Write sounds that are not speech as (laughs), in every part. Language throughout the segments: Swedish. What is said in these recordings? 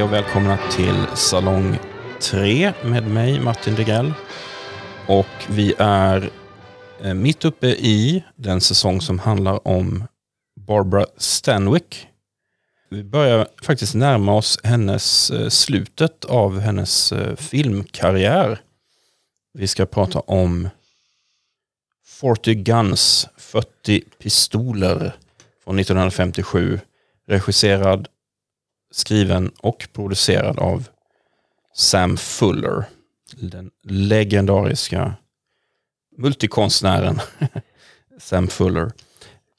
Hej och välkomna till Salong 3 med mig Martin Degrell. Och vi är eh, mitt uppe i den säsong som handlar om Barbara Stanwyck. Vi börjar faktiskt närma oss hennes eh, slutet av hennes eh, filmkarriär. Vi ska prata om 40 Guns, 40 pistoler från 1957. Regisserad, skriven och producerad av Sam Fuller. Den legendariska multikonstnären (laughs) Sam Fuller.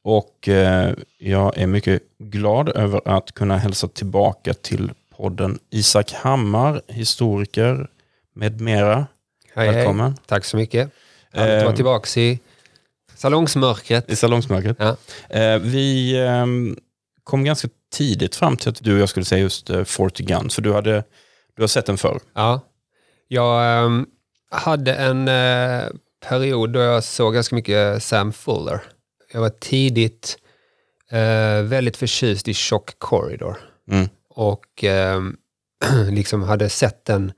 Och eh, jag är mycket glad över att kunna hälsa tillbaka till podden Isak Hammar, historiker med mera. Hej, Välkommen. Hej. Tack så mycket. Härligt att vara Eh, tillbaka i salongsmörkret. I salongsmörkret. Ja. Eh, vi eh, kom ganska tidigt fram till att du och jag skulle säga just eh, 40 Guns, för du, hade, du har sett den förr. Ja. Jag ehm, hade en eh, period då jag såg ganska mycket Sam Fuller. Jag var tidigt eh, väldigt förtjust i Shock Corridor. Mm. Och ehm, (clears throat) liksom hade sett den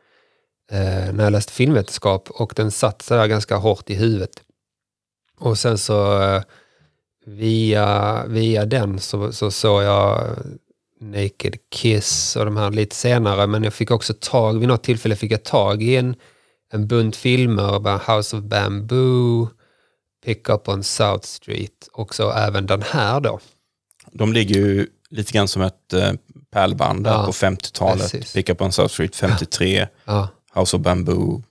eh, när jag läste filmvetenskap och den satt så där ganska hårt i huvudet. Och sen så eh, via, via den så, så såg jag Naked Kiss och de här lite senare. Men jag fick också tag, vid något tillfälle fick jag tag i en, en bunt filmer, House of Bamboo, Pick Up on South Street och så även den här då. De ligger ju lite grann som ett eh, pärlband Ja, på 50-talet. precis. Pick Up on South Street 53, Ja, House of Bamboo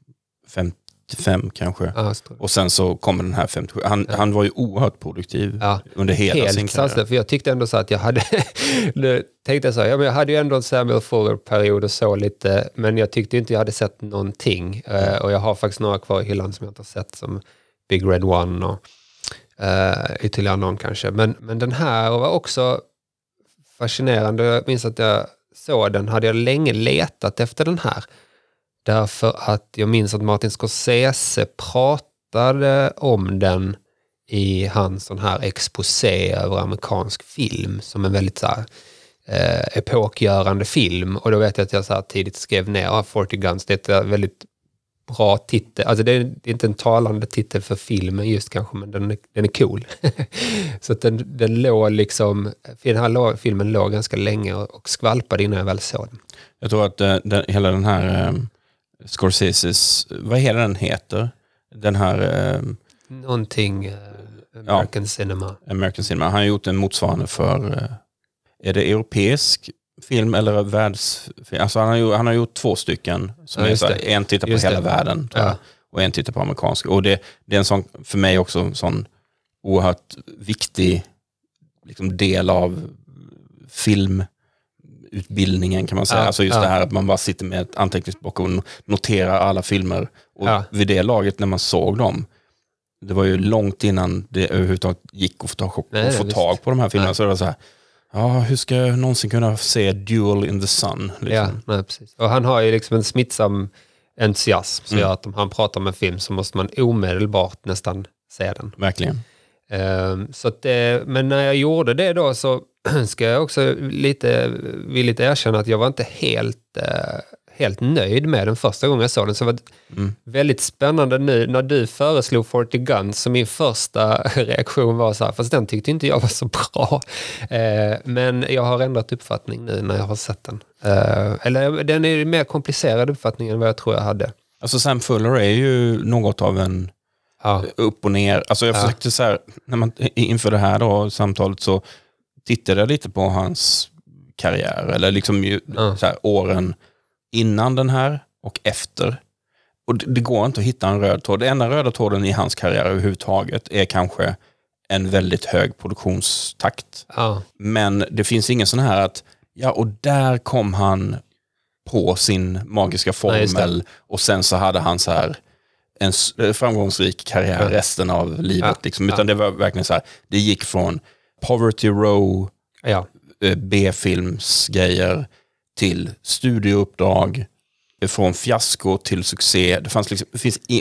55 kanske. ja. Och sen så kommer den här 57. Han, han var ju oerhört produktiv Ja, under hela sin Helt karriär. sanslöst, för jag tyckte ändå så att jag hade, (laughs) nu tänkte jag så här, ja men jag hade ju ändå en Samuel Fuller-period och så lite, men jag tyckte inte jag hade sett någonting. Eh, och jag har faktiskt några kvar i hyllan som jag inte har sett, som Big Red One och uh, ytterligare någon kanske. Men, men den här var också fascinerande. Jag minns att jag såg den, hade jag länge letat efter den här. Därför att jag minns att Martin Scorsese pratade om den i hans sån här exposé över amerikansk film som en väldigt så här, eh, epokgörande film. Och då vet jag att jag så här tidigt skrev ner ah, 40 Guns, det är ett eh, väldigt bra titel. Alltså det är, det är inte en talande titel för filmen just kanske, men den är, den är cool. (laughs) så att den, den låg liksom, den här filmen låg ganska länge och, skvalpade innan jag väl såg den. Jag tror att eh, den, hela den här eh, Scorseses, vad hela den heter? Den här eh, Någonting eh, American cinema. American Cinema. Han har gjort en motsvarande för, eh, är det europeisk film eller världsfilm? Alltså han, har gjort, han har gjort två stycken. Som Ja, är här, en tittar på Just hela det. världen Ja. och en tittar på amerikansk. Och det, det är en sån, för mig också en sån oerhört viktig liksom, del av filmutbildningen kan man säga. Ja, alltså just ja. det här att man bara sitter med ett anteckningsblock och noterar alla filmer. Och Ja. vid det laget när man såg dem, det var ju långt innan det överhuvudtaget gick att få tag, Nej, att få tag på de här filmerna. Nej. Så det var så här, ja, hur ska jag någonsin kunna se Duel in the Sun? Liksom. Ja, precis. Och han har ju liksom en smittsam entusiasm som Mm. gör att om han pratar om en film så måste man omedelbart nästan se den. Verkligen. Ehm, så att men när jag gjorde det då så (clears throat) ska jag också lite villigt erkänna att jag var inte helt, eh, helt nöjd med den första gången jag såg den. Så det var Mm. väldigt spännande nu när du föreslog 40 Guns så min första (laughs) reaktion var så här, fast den tyckte inte jag var så bra. (laughs) Eh, men jag har ändrat uppfattning nu när jag har sett den. Eh, eller den är mer komplicerad uppfattning än vad jag tror jag hade. Alltså Sam Fuller är ju något av en Ja, upp och ner. Alltså jag Ja. försökte så här, när man, inför det här då, samtalet så tittade jag lite på hans karriär, eller liksom ju, Ja. så här, åren innan den här och efter. Och det, det går inte att hitta en röd tråd. Den enda röda tråden i hans karriär överhuvudtaget är kanske en väldigt hög produktionstakt. ja, Men det finns ingen sån här att, ja och där kom han på sin magiska Nej, det. formel och sen så hade han så här en framgångsrik karriär Ja. resten av livet. Ja, Liksom. ja. Utan det var verkligen så här, det gick från Poverty Row, ja, eh, B-filmsgrejer till studiouppdrag, eh, från fiasko till succé. Det fanns liksom,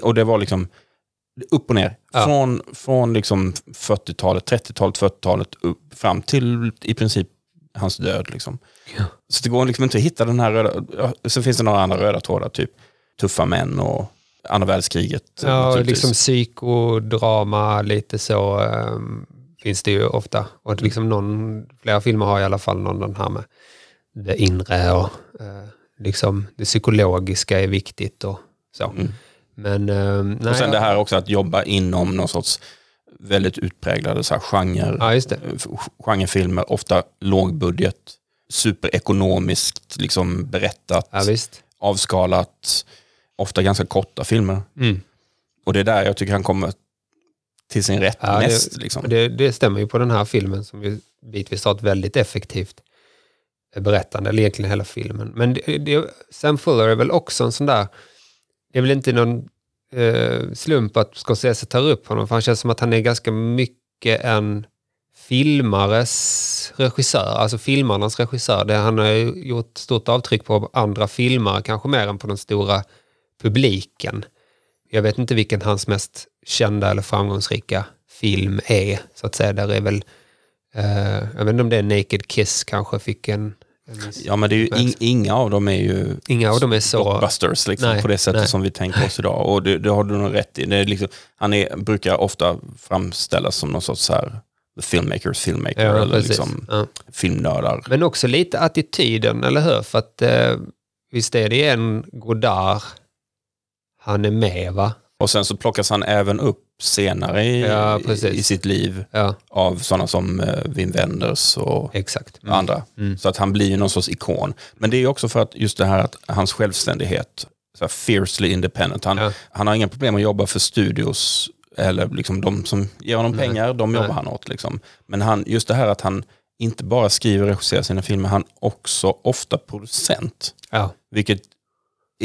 och det var liksom upp och ner. Ja. Från, från liksom 40-talet, 30-talet, 40-talet upp, fram till i princip hans död. Liksom. Ja. Så det går liksom inte att hitta den här röda... Så finns det några andra röda trådar, typ tuffa män och andra världskriget. Ja, liksom psykodrama, lite så ehm, finns det ju ofta. Och liksom någon, flera filmer har i alla fall någon den här med det inre och eh, liksom det psykologiska är viktigt och så. Mm. Men ehm, nej, Och sen det här också att jobba inom någon sorts väldigt utpräglade så här, genre, Ja, eh, genrefilmer, ofta lågbudget, superekonomiskt liksom berättat, Ja, avskalat, ofta ganska korta filmer. Mm. Och det är där jag tycker han kommer till sin rätt Ja, det- mest. Liksom. Och Det, det stämmer ju på den här filmen som ju bitvis har ett väldigt effektivt berättande, eller egentligen hela filmen. Men det, det, Sam Fuller är väl också en sån där, det är väl inte någon eh, slump att Scorsese tar upp honom, för han känns som att han är ganska mycket en filmares regissör, alltså filmarnas regissör. Det, han har ju gjort stort avtryck på andra filmare, kanske mer än på den stora publiken. Jag vet inte vilken hans mest kända eller framgångsrika film är, så att säga. Där är väl, eh, jag vet inte om det är Naked Kiss kanske fick en... en Ja, men det är ju in, inga av dem är ju Inga av dem är så... blockbusters liksom, Nej, på det sättet nej. som vi tänker oss idag. Och det, det har du nog rätt i. Det är liksom, han är, brukar ofta framställas som någon sorts så här, the filmmakers filmmaker, Ja, eller precis. liksom Ja. filmnördar. Men också lite attityden, eller hur? För att eh, visst är det en Godard han är med, va? Och sen så plockas han även upp senare i, Ja, i, sitt liv Ja, av sådana som eh, Wim Wenders och exakt. andra. Mm. Så att han blir någon sorts ikon. Men det är också för att just det här att hans självständighet, så fiercely independent. Han, Ja. han har inga problem att jobba för studios eller liksom de som ger honom Nej. pengar, de jobbar Nej. han åt. Liksom. Men han, just det här att han inte bara skriver och regisserar sina filmer, han också ofta producent. Ja, Vilket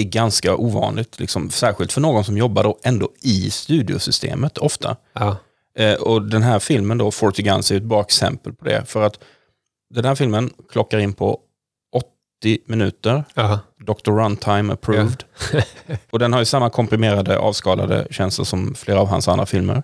är ganska ovanligt, liksom, särskilt för någon som jobbar då ändå i studiosystemet ofta. ja, Eh, och den här filmen då, 40 Guns, är ett bra exempel på det. För att den här filmen klockar in på 80 minuter, ja. Dr. Runtime approved. (laughs) och den har ju samma komprimerade, avskalade känsla som flera av hans andra filmer.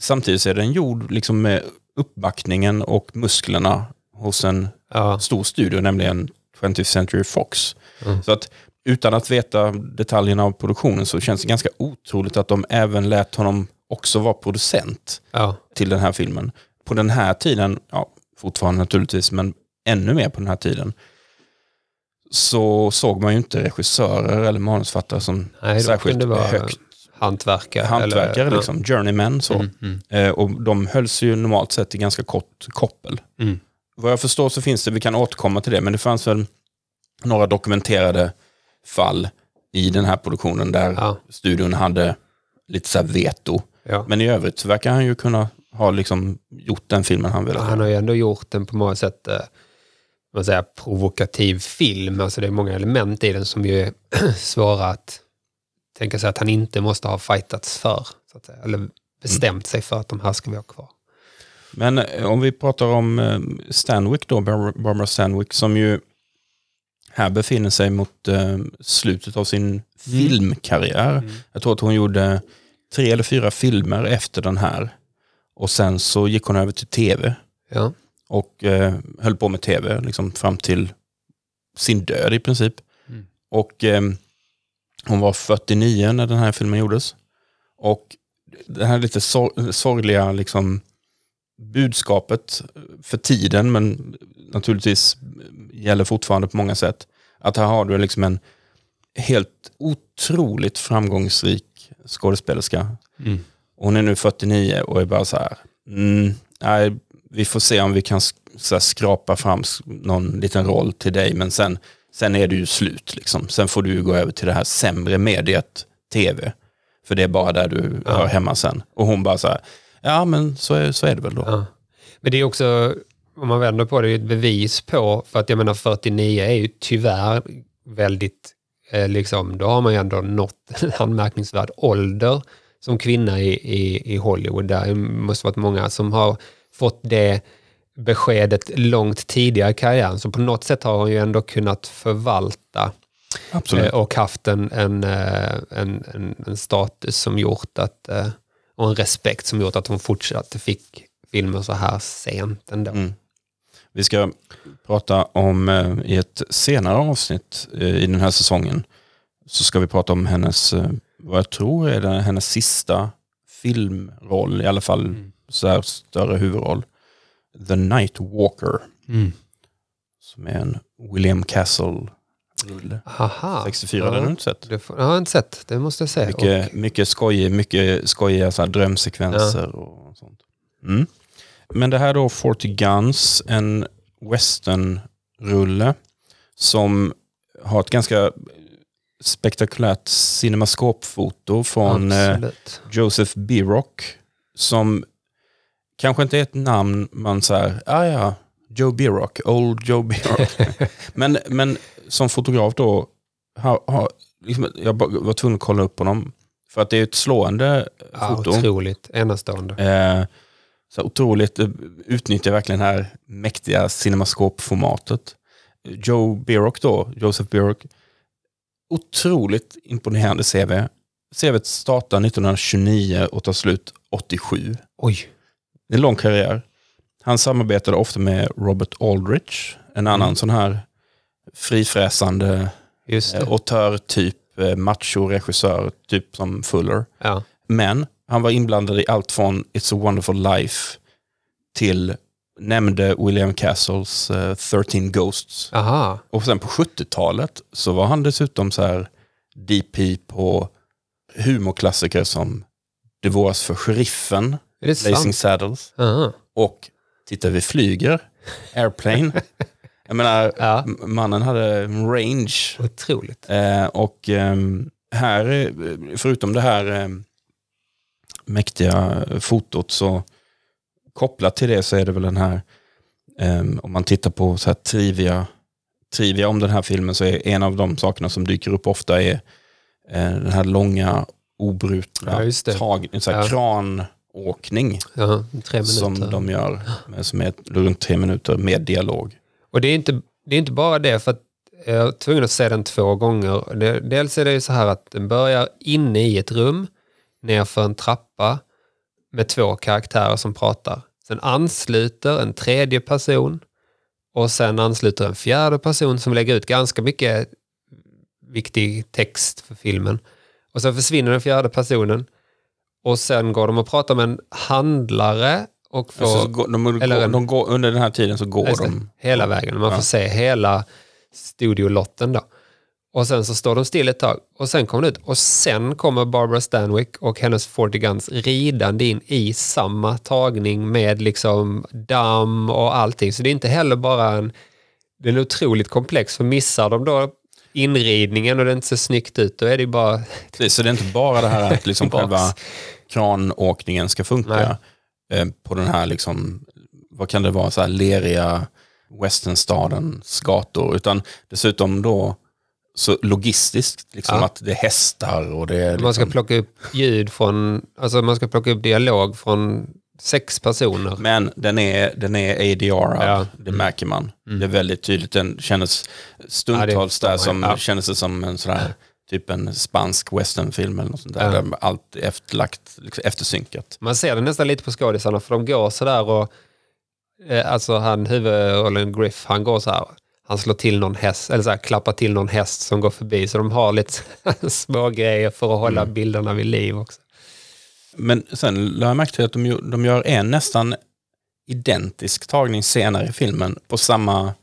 Samtidigt är den gjord liksom med uppbackningen och musklerna hos en ja. stor studio, nämligen 20th Century Fox. Mm. Så att utan att veta detaljerna av produktionen så känns det ganska otroligt att de även lät honom också vara producent ja. till den här filmen. På den här tiden, ja, fortfarande naturligtvis, men ännu mer på den här tiden, så såg man ju inte regissörer eller manusfattare som Nej, särskilt högt hantverkare. hantverkare, eller, liksom, journeymen. Så. Mm, mm, Eh, och de hölls ju normalt sett i ganska kort koppel. mm. Vad jag förstår så finns det, vi kan återkomma till det, men det fanns väl några dokumenterade fall i den här produktionen där Ja, studion hade lite så veto. ja. Men i övrigt så verkar han ju kunna ha liksom gjort den filmen han ville. Han har ju ändå gjort en på många sätt eh, vad säger, provokativ film. Alltså det är många element i den som ju (clears throat) är svåra att tänka sig att han inte måste ha fightats för. Så att säga. Eller bestämt sig för att de här ska vi ha kvar. Men eh, om vi pratar om eh, Stanwyck då, Bar- Barbara Stanwyck, som ju här befinner sig mot eh, slutet av sin filmkarriär. Jag tror att hon gjorde tre eller fyra filmer efter den här. Och sen så gick hon över till tv Ja, och eh, höll på med tv liksom, fram till sin död i princip. Mm. Och eh, hon var 49 när den här filmen gjordes. Och det här lite sor- sorgliga liksom, budskapet för tiden, men naturligtvis gäller fortfarande på många sätt. Att här har du liksom en helt otroligt framgångsrik skådespelerska. Mm. Hon är nu 49 och är bara så här, mm, nej, vi får se om vi kan här, skrapa fram någon liten roll till dig, men sen, sen är det ju slut. Liksom. Sen får du gå över till det här sämre mediet, tv. För det är bara där du Ja. hör hemma sen. Och hon bara så här, ja men så är, så är det väl då. ja. Men det är också, om man vänder på det, ett bevis på, för att jag menar 49 är ju tyvärr väldigt, eh, liksom, då har man ju ändå nått (laughs) en anmärkningsvärd ålder som kvinna i, i, i Hollywood. Där måste varit många som har fått det beskedet långt tidigare i karriären. Så på något sätt har hon ju ändå kunnat förvalta Absolut. eh, och haft en, en, eh, en, en, en status som gjort att, eh, och en respekt som gjort att hon fortsatte fick filmer så här sent ändå. Mm. Vi ska prata om, eh, i ett senare avsnitt eh, i den här säsongen, så ska vi prata om hennes, eh, vad jag tror är det, hennes sista filmroll, i alla fall Mm. så här större huvudroll. The Night Walker, Mm. som är en William Castle-rulle. Aha. 64, ja. den har du inte sett. Det får, jag har inte sett, det måste jag säga. Mycket, mycket, skoj, mycket skojiga så drömsekvenser och sånt. Mm. Men det här då, 40 Guns, en westernrulle som har ett ganska spektakulärt cinemaskopfoto från eh, Absolut. Joseph Birock som kanske inte är ett namn man säger, ah ja, Joe Birock, Old Joe Birock. (laughs) men, men som fotograf då, har, har, liksom, jag var tvungen att kolla upp honom. För att det är ett slående Ja, foto. otroligt, enastående. Eh, så otroligt, eh, utnyttjar verkligen det här mäktiga cinemaskopformatet. Joe Birock då, Joseph Birock, otroligt imponerande CV. CVt startar 1929 och tar slut 87. Oj, Det är en lång karriär. Han samarbetade ofta med Robert Aldrich, en annan sån här frifräsande eh, auteur-typ, eh, macho-regissör, typ som Fuller. Ja. Men han var inblandad i allt från It's a wonderful life till nämnde William Castles eh, 13 Ghosts. Aha, Och sen på 70-talet så var han dessutom så här DP på humorklassiker som Det våras för sheriffen, Blazing? Saddles Aha. och Titta vi flyger, Airplane. (laughs) Jag menar, Ja. mannen hade range. Otroligt. Eh, och ehm, här, eh, förutom det här eh, mäktiga fotot så kopplat till det så är det väl den här, ehm, om man tittar på så här trivia, trivia om den här filmen så är en av de sakerna som dyker upp ofta är eh, den här långa obrutna Ja, tag, så här Ja. kranåkning Ja, som de gör, som är runt tre minuter med dialog. Och det är, inte, det är inte bara det, för att jag var tvungen att se den två gånger. Dels är det ju så här att den börjar inne i ett rum, nerför en trappa med två karaktärer som pratar. Sen ansluter en tredje person och sen ansluter en fjärde person som lägger ut ganska mycket viktig text för filmen. Och sen försvinner den fjärde personen och sen går de och pratar med en handlare och får Alltså, så går, de, eller en- de går, under den här tiden så går de. hela vägen. Man Ja. får se hela studiolotten då. Och sen så står de still ett tag. Och sen kommer det ut. Och sen kommer Barbara Stanwyck och hennes 40 Guns ridande in i samma tagning med liksom damm och allting. Så det är inte heller bara en, den är otroligt komplex. För missar de då inridningen och det inte ser snyggt ut då är det ju bara Precis, så det är inte bara det här att liksom (laughs) själva kranåkningen ska funka eh, på den här, liksom, vad kan det vara, så här leriga westernstadens gator, utan dessutom då så logistiskt, liksom Ja. att det är hästar och det är... Liksom, man ska plocka upp ljud från, alltså man ska plocka upp dialog från sex personer. Men den är, den är ADR, Ja. det märker man. Det är väldigt tydligt, den kändes stundtals förstår där som, ja. kändes det som en sån här, typ en spansk westernfilm eller något sånt där, Ja. där allt efterlagt, liksom eftersynkat. Man ser det nästan lite på skådisarna för de går sådär och eh, alltså han huvudrollen Griff, han går så här. Han slår till någon häst, eller så här, klappar till någon häst som går förbi. Så de har lite (laughs) små grejer för att hålla bilderna vid liv också. Men sen lade jag märke till att de, de gör en nästan identisk tagning senare i filmen på samma,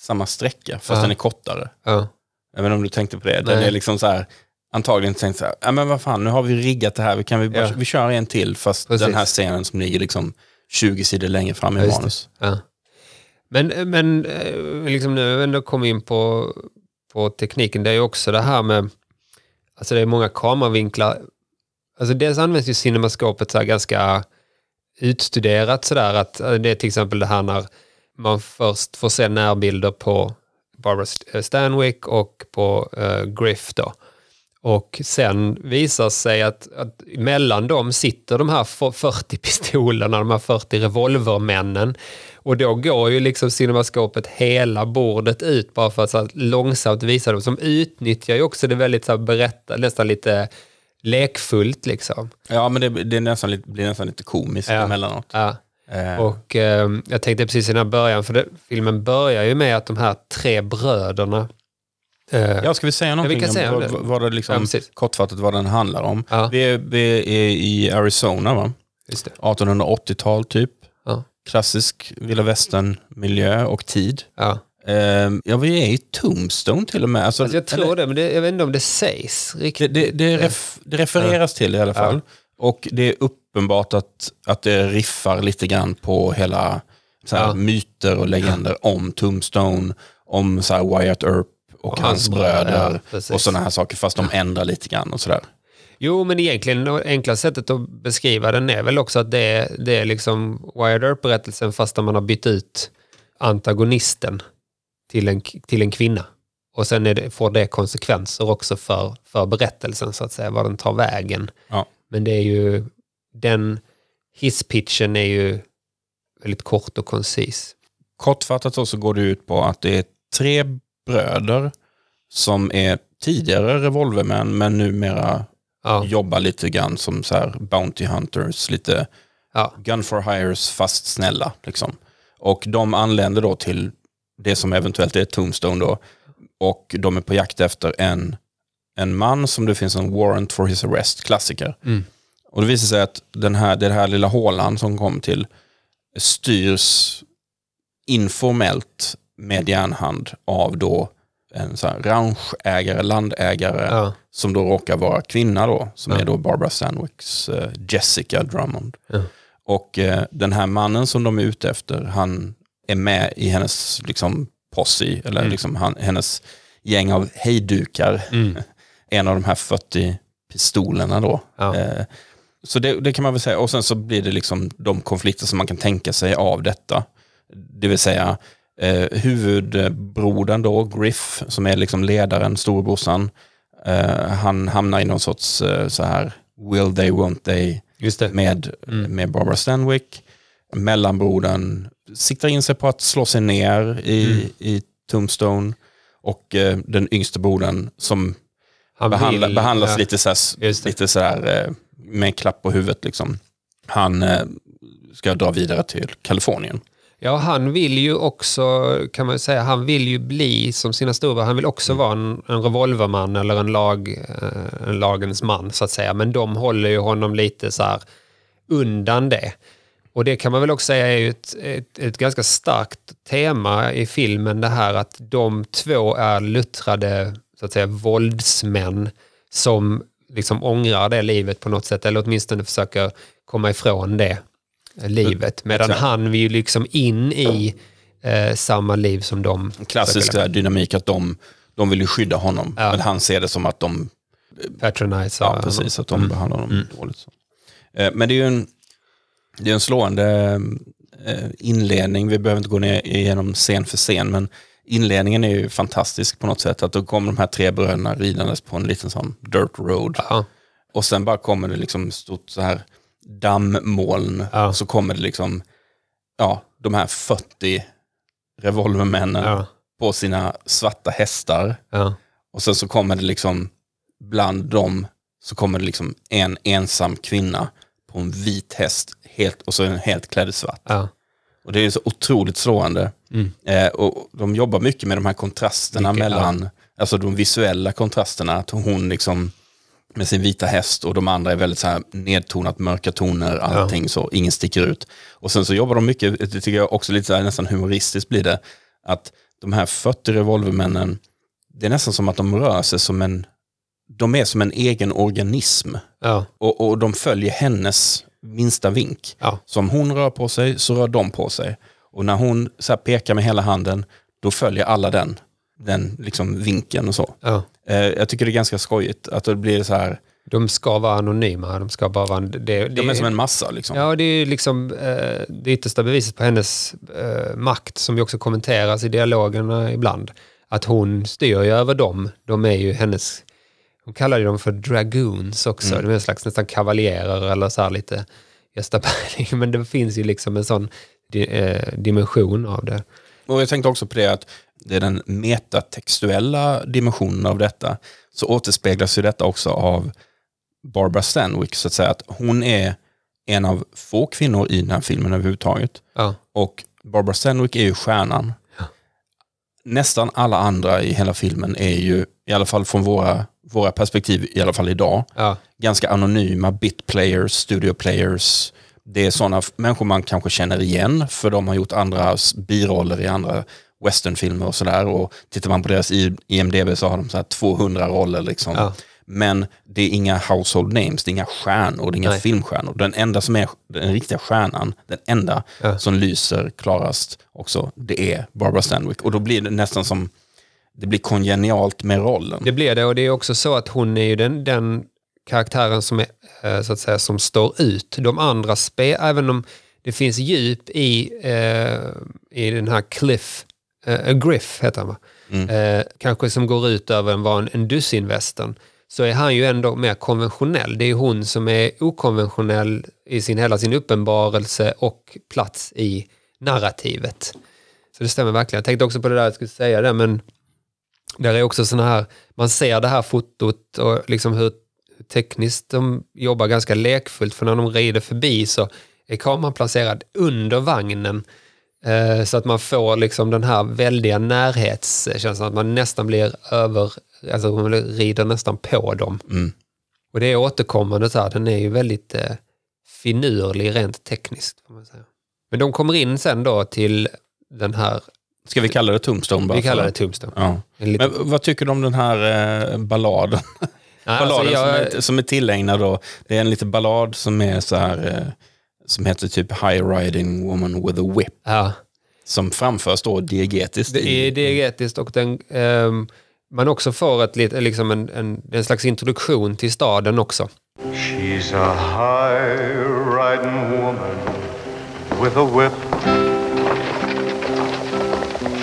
samma sträcka, fast Ja. den är kortare. Ja, Jag vet inte om du tänkte på det. Den Nej. är liksom så här, antagligen tänkt så här, ja men vad fan, nu har vi riggat det här, vi, kan vi, bara, Ja. vi kör en till, fast Precis. den här scenen som ligger liksom 20 sidor längre fram i Ja, manus. ja. Men, men eh, liksom nu har vi ändå kommit in på, på tekniken. Det är ju också det här med, alltså det är många kameravinklar. Alltså dels används ju cinemaskopet så här ganska utstuderat sådär att eh, det är till exempel det här när man först får se närbilder på Barbara eh, Stanwyck och på uh, Griff då. Och sen visar sig att, att mellan dem sitter de här 40 pistolerna, de här 40 revolvermännen. Och då går ju liksom cinemaskopet hela bordet ut bara för att här långsamt visa dem. Som utnyttjar ju också det väldigt så här berätta, nästan lite lekfullt liksom. Ja, men det, det är nästan lite, blir nästan lite komiskt Ja. emellanåt. Ja. Eh, Och eh, jag tänkte precis i den här början, för det, filmen börjar ju med att de här tre bröderna... Eh, ja, ska vi säga någonting kan säga om vad, det. vad det Ja, liksom, precis. kortfattat vad den handlar om? Ja. Vi, är, vi är i Arizona, va? just det. 1880-tal typ. Ja. Klassisk vilda västern-miljö och tid. Ja. Eh, ja, vi är i Tombstone till och med. Alltså, Alltså jag tror eller- det, men det, jag vet inte om det sägs riktigt. det, det, ref, det refereras till i alla fall. Och det är uppenbart att, att det riffar lite grann på hela så här, Ja. myter och legender om Tombstone, om så här, Wyatt Earp och, Och hans hans bröder ja, och sådana här saker, fast de ändrar lite grann och sådär. Jo, men egentligen det enkla sättet att beskriva den är väl också att det är, det är liksom Wired Earp-berättelsen fast man har bytt ut antagonisten till en, till en kvinna. Och sen det, får det konsekvenser också för, för berättelsen, så att säga, var den tar vägen. Ja. Men det är ju, den hisspitchen är ju väldigt kort och koncis. Kortfattat så går det ut på att det är tre bröder som är tidigare revolvermän men numera Ja, jobbar lite grann som så här Bounty Hunters, lite ja, gun for hires fast snälla. Liksom. Och de anländer då till det som eventuellt är Tombstone då. Och de är på jakt efter en, en man som det finns en warrant for his arrest, klassiker. Mm. Och det visar sig att den här, den här lilla hålan som kom till styrs informellt med järnhand av då en så här ranchägare, landägare ja, som då råkar vara kvinna då, som Ja. är då Barbara Stanwicks eh, Jessica Drummond. Ja. Och eh, den här mannen som de är ute efter, han är med i hennes liksom, posse, eller Mm. liksom han, hennes gäng av hejdukar. Mm. (laughs) En av de här 40 pistolerna då. Eh, så det, det kan man väl säga. Och sen så blir det liksom de konflikter som man kan tänka sig av detta. Det vill säga eh, huvudbrodern då, Griff, som är liksom ledaren, storebrorsan. Eh, han hamnar i någon sorts eh, så här will they, won't they med, Mm. med Barbara Stanwyck. Mellanbrodern siktar in sig på att slå sig ner i, Mm. i Tombstone. Och eh, den yngste brodern som Han behandla, vill- behandlas ja, lite, så här, lite så här, eh, med en klapp på huvudet. Liksom. Han eh, ska dra vidare till Kalifornien. Ja, han vill ju också, kan man säga, han vill ju bli som sina storebröder. Han vill också Mm. vara en, en revolverman eller en, lag, eh, en lagens man, så att säga. Men de håller ju honom lite så här undan det. Och det kan man väl också säga är ett, ett, ett ganska starkt tema i filmen, det här att de två är luttrade, så att säga, våldsmän som liksom ångrar det livet på något sätt, eller åtminstone försöker komma ifrån det livet. Medan Exakt. han vill ju liksom in i eh, samma liv som de. Klassisk där dynamik att de, de vill ju skydda honom. Ja. Men han ser det som att de, Patronise. ja, precis, att de behandlar honom dåligt. Så. Eh, Men det är ju en, det är en slående eh, inledning. Vi behöver inte gå ner igenom scen för scen, men inledningen är ju fantastisk på något sätt. Att då kommer de här tre bröderna ridandes på en liten sån dirt road. Ja, Och sen bara kommer det liksom stort så här dammmoln. Ja. Så kommer det liksom, ja, de här 40 revolvermännen ja, på sina svarta hästar. ja, Och sen så kommer det liksom, bland dem, så kommer det liksom en ensam kvinna på en vit häst helt, och så är den helt klädd i svart. ja. Och det är så otroligt slående. Mm. Eh, och de jobbar mycket med de här kontrasterna Mycket, mellan, alltså de visuella kontrasterna, att hon liksom med sin vita häst och de andra är väldigt så här nedtonat, mörka toner, allting så, ingen sticker ut. Och sen så jobbar de mycket, det tycker jag också lite så här, nästan humoristiskt blir det, att de här 40 revolvermännen, det är nästan som att de rör sig som en, de är som en egen organism. ja, Och, och de följer hennes minsta vink. ja. Så om hon rör på sig så rör de på sig. Och när hon så pekar med hela handen, då följer alla den, den liksom vinkeln och så. ja. Eh, jag tycker det är ganska skojigt att det blir så här, De ska vara anonyma, de ska bara vara... Det, det, de är som en massa liksom. Ja, det är liksom eh, det yttersta beviset på hennes eh, makt som ju också kommenteras i dialogerna ibland. Att hon styr ju över dem. De är ju hennes, hon kallar ju dem för dragoons också. De är en slags nästan kavaljerer eller så här lite Gösta Berling. (laughs) Men det finns ju liksom en sån di, eh, dimension av det. Och jag tänkte också på det att det är den metatextuella dimensionen av detta. Så återspeglas ju detta också av Barbara Stanwyck, så att säga. Att hon är en av få kvinnor i den här filmen överhuvudtaget. Ja. Och Barbara Stanwyck är ju stjärnan. Nästan alla andra i hela filmen är ju, i alla fall från våra, våra perspektiv, i alla fall idag, Ja. ganska anonyma bit players, studio players. Det är sådana människor man kanske känner igen för de har gjort andra biroller i andra westernfilmer och sådär. Och tittar man på deras IMDB så har de så här 200 roller. Liksom. Ja. Men det är inga household names, det är inga stjärnor, det är inga Nej. filmstjärnor. Den enda som är den riktiga stjärnan, den enda Ja. som lyser klarast också, det är Barbara Stanwyck. Och då blir det nästan som, det blir kongenialt med rollen. Det blir det och det är också så att hon är ju den, den karaktären som, är, eh, så att säga, som står ut. De andra spel, även om det finns djup i, eh, i den här Cliff, eh, Griff heter han va? Eh, kanske som går ut över en, vad en, en dussinvästern, så är han ju ändå mer konventionell. Det är hon som är okonventionell i sin, hela sin uppenbarelse och plats i narrativet. Så det stämmer verkligen. Jag tänkte också på det där jag skulle säga det, men där är också såna här, man ser det här fotot och liksom hur tekniskt de jobbar ganska lekfullt för när de rider förbi så är kameran placerad under vagnen så att man får liksom den här väldiga närhetskänslan att man nästan blir över, alltså man rider nästan på dem. Mm. Och det är återkommande så här, den är ju väldigt eh, finurlig rent tekniskt. Men de kommer in sen då till den här, Ska vi kalla det Tombstone? Bara vi kallar det Tombstone. Ja. En liten- Men vad tycker du om den här eh, balladen? Nej, alltså balladen jag- som, är, som är tillägnad då. Det är en liten ballad som är så här, eh, som heter typ High Riding Woman with a Whip. ja. Som framförs då diegetiskt. Det är diegetiskt och den, ehm, man också får ett, liksom en, en, en slags introduktion till staden också. She's a high riding woman with a whip.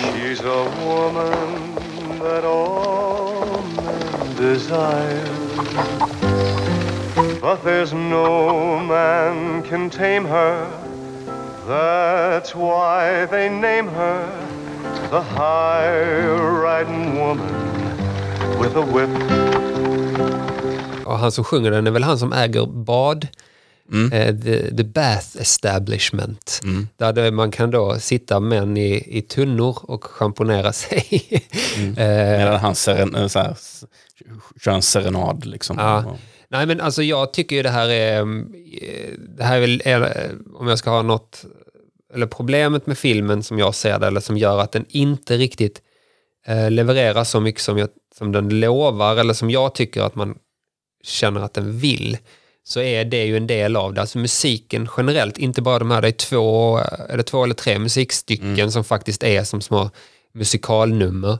She's a woman that all men desire. But there's no man can tame her. That's why they name her the high riding woman with a whip. Och han som sjunger den är väl han som äger bad, eh, the, the Bath Establishment. Där det, man kan då sitta män i, i tunnor och schamponera sig. (laughs) eh, Medan han seren, så här, kör en serenad. Liksom. Ja. Nej men alltså jag tycker ju det här är, eh, det här är väl, är, om jag ska ha något, eller problemet med filmen som jag ser det, eller som gör att den inte riktigt eh, levererar så mycket som, jag, som den lovar, eller som jag tycker att man känner att den vill, så är det ju en del av det. Alltså musiken generellt, inte bara de här, det är två, eller två eller tre musikstycken som faktiskt är som små musikalnummer,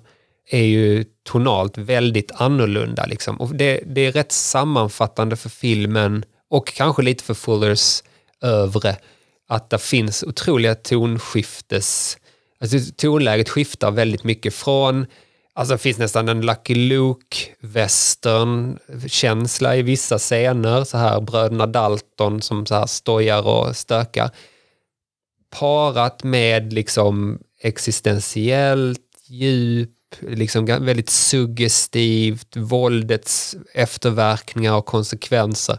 är ju tonalt väldigt annorlunda. Liksom. Och det, det är rätt sammanfattande för filmen och kanske lite för Fullers övre att det finns otroliga tonskiftes... Alltså tonläget skiftar väldigt mycket från Alltså det finns nästan en Lucky Luke-western-känsla i vissa scener. Så här bröderna Dalton som så här stojar och stökar. Parat med liksom existentiellt djup, liksom väldigt suggestivt, våldets efterverkningar och konsekvenser.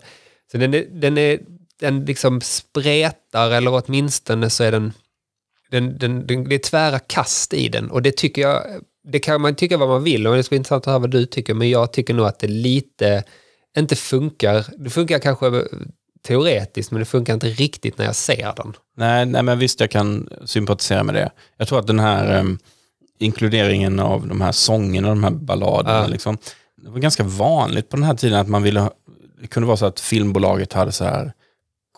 Så den, är, den, är, den liksom spretar, eller åtminstone så är den den, den, den, det är tvära kast i den och det tycker jag, det kan man tycka vad man vill och det skulle vara intressant att höra vad du tycker, men jag tycker nog att det lite inte funkar. Det funkar kanske teoretiskt, men det funkar inte riktigt när jag ser den. Nej, nej, men visst jag kan sympatisera med det. Jag tror att den här ehm, inkluderingen av de här sångerna, de här balladerna, Ja. liksom, det var ganska vanligt på den här tiden att man ville det kunde vara så att filmbolaget hade så här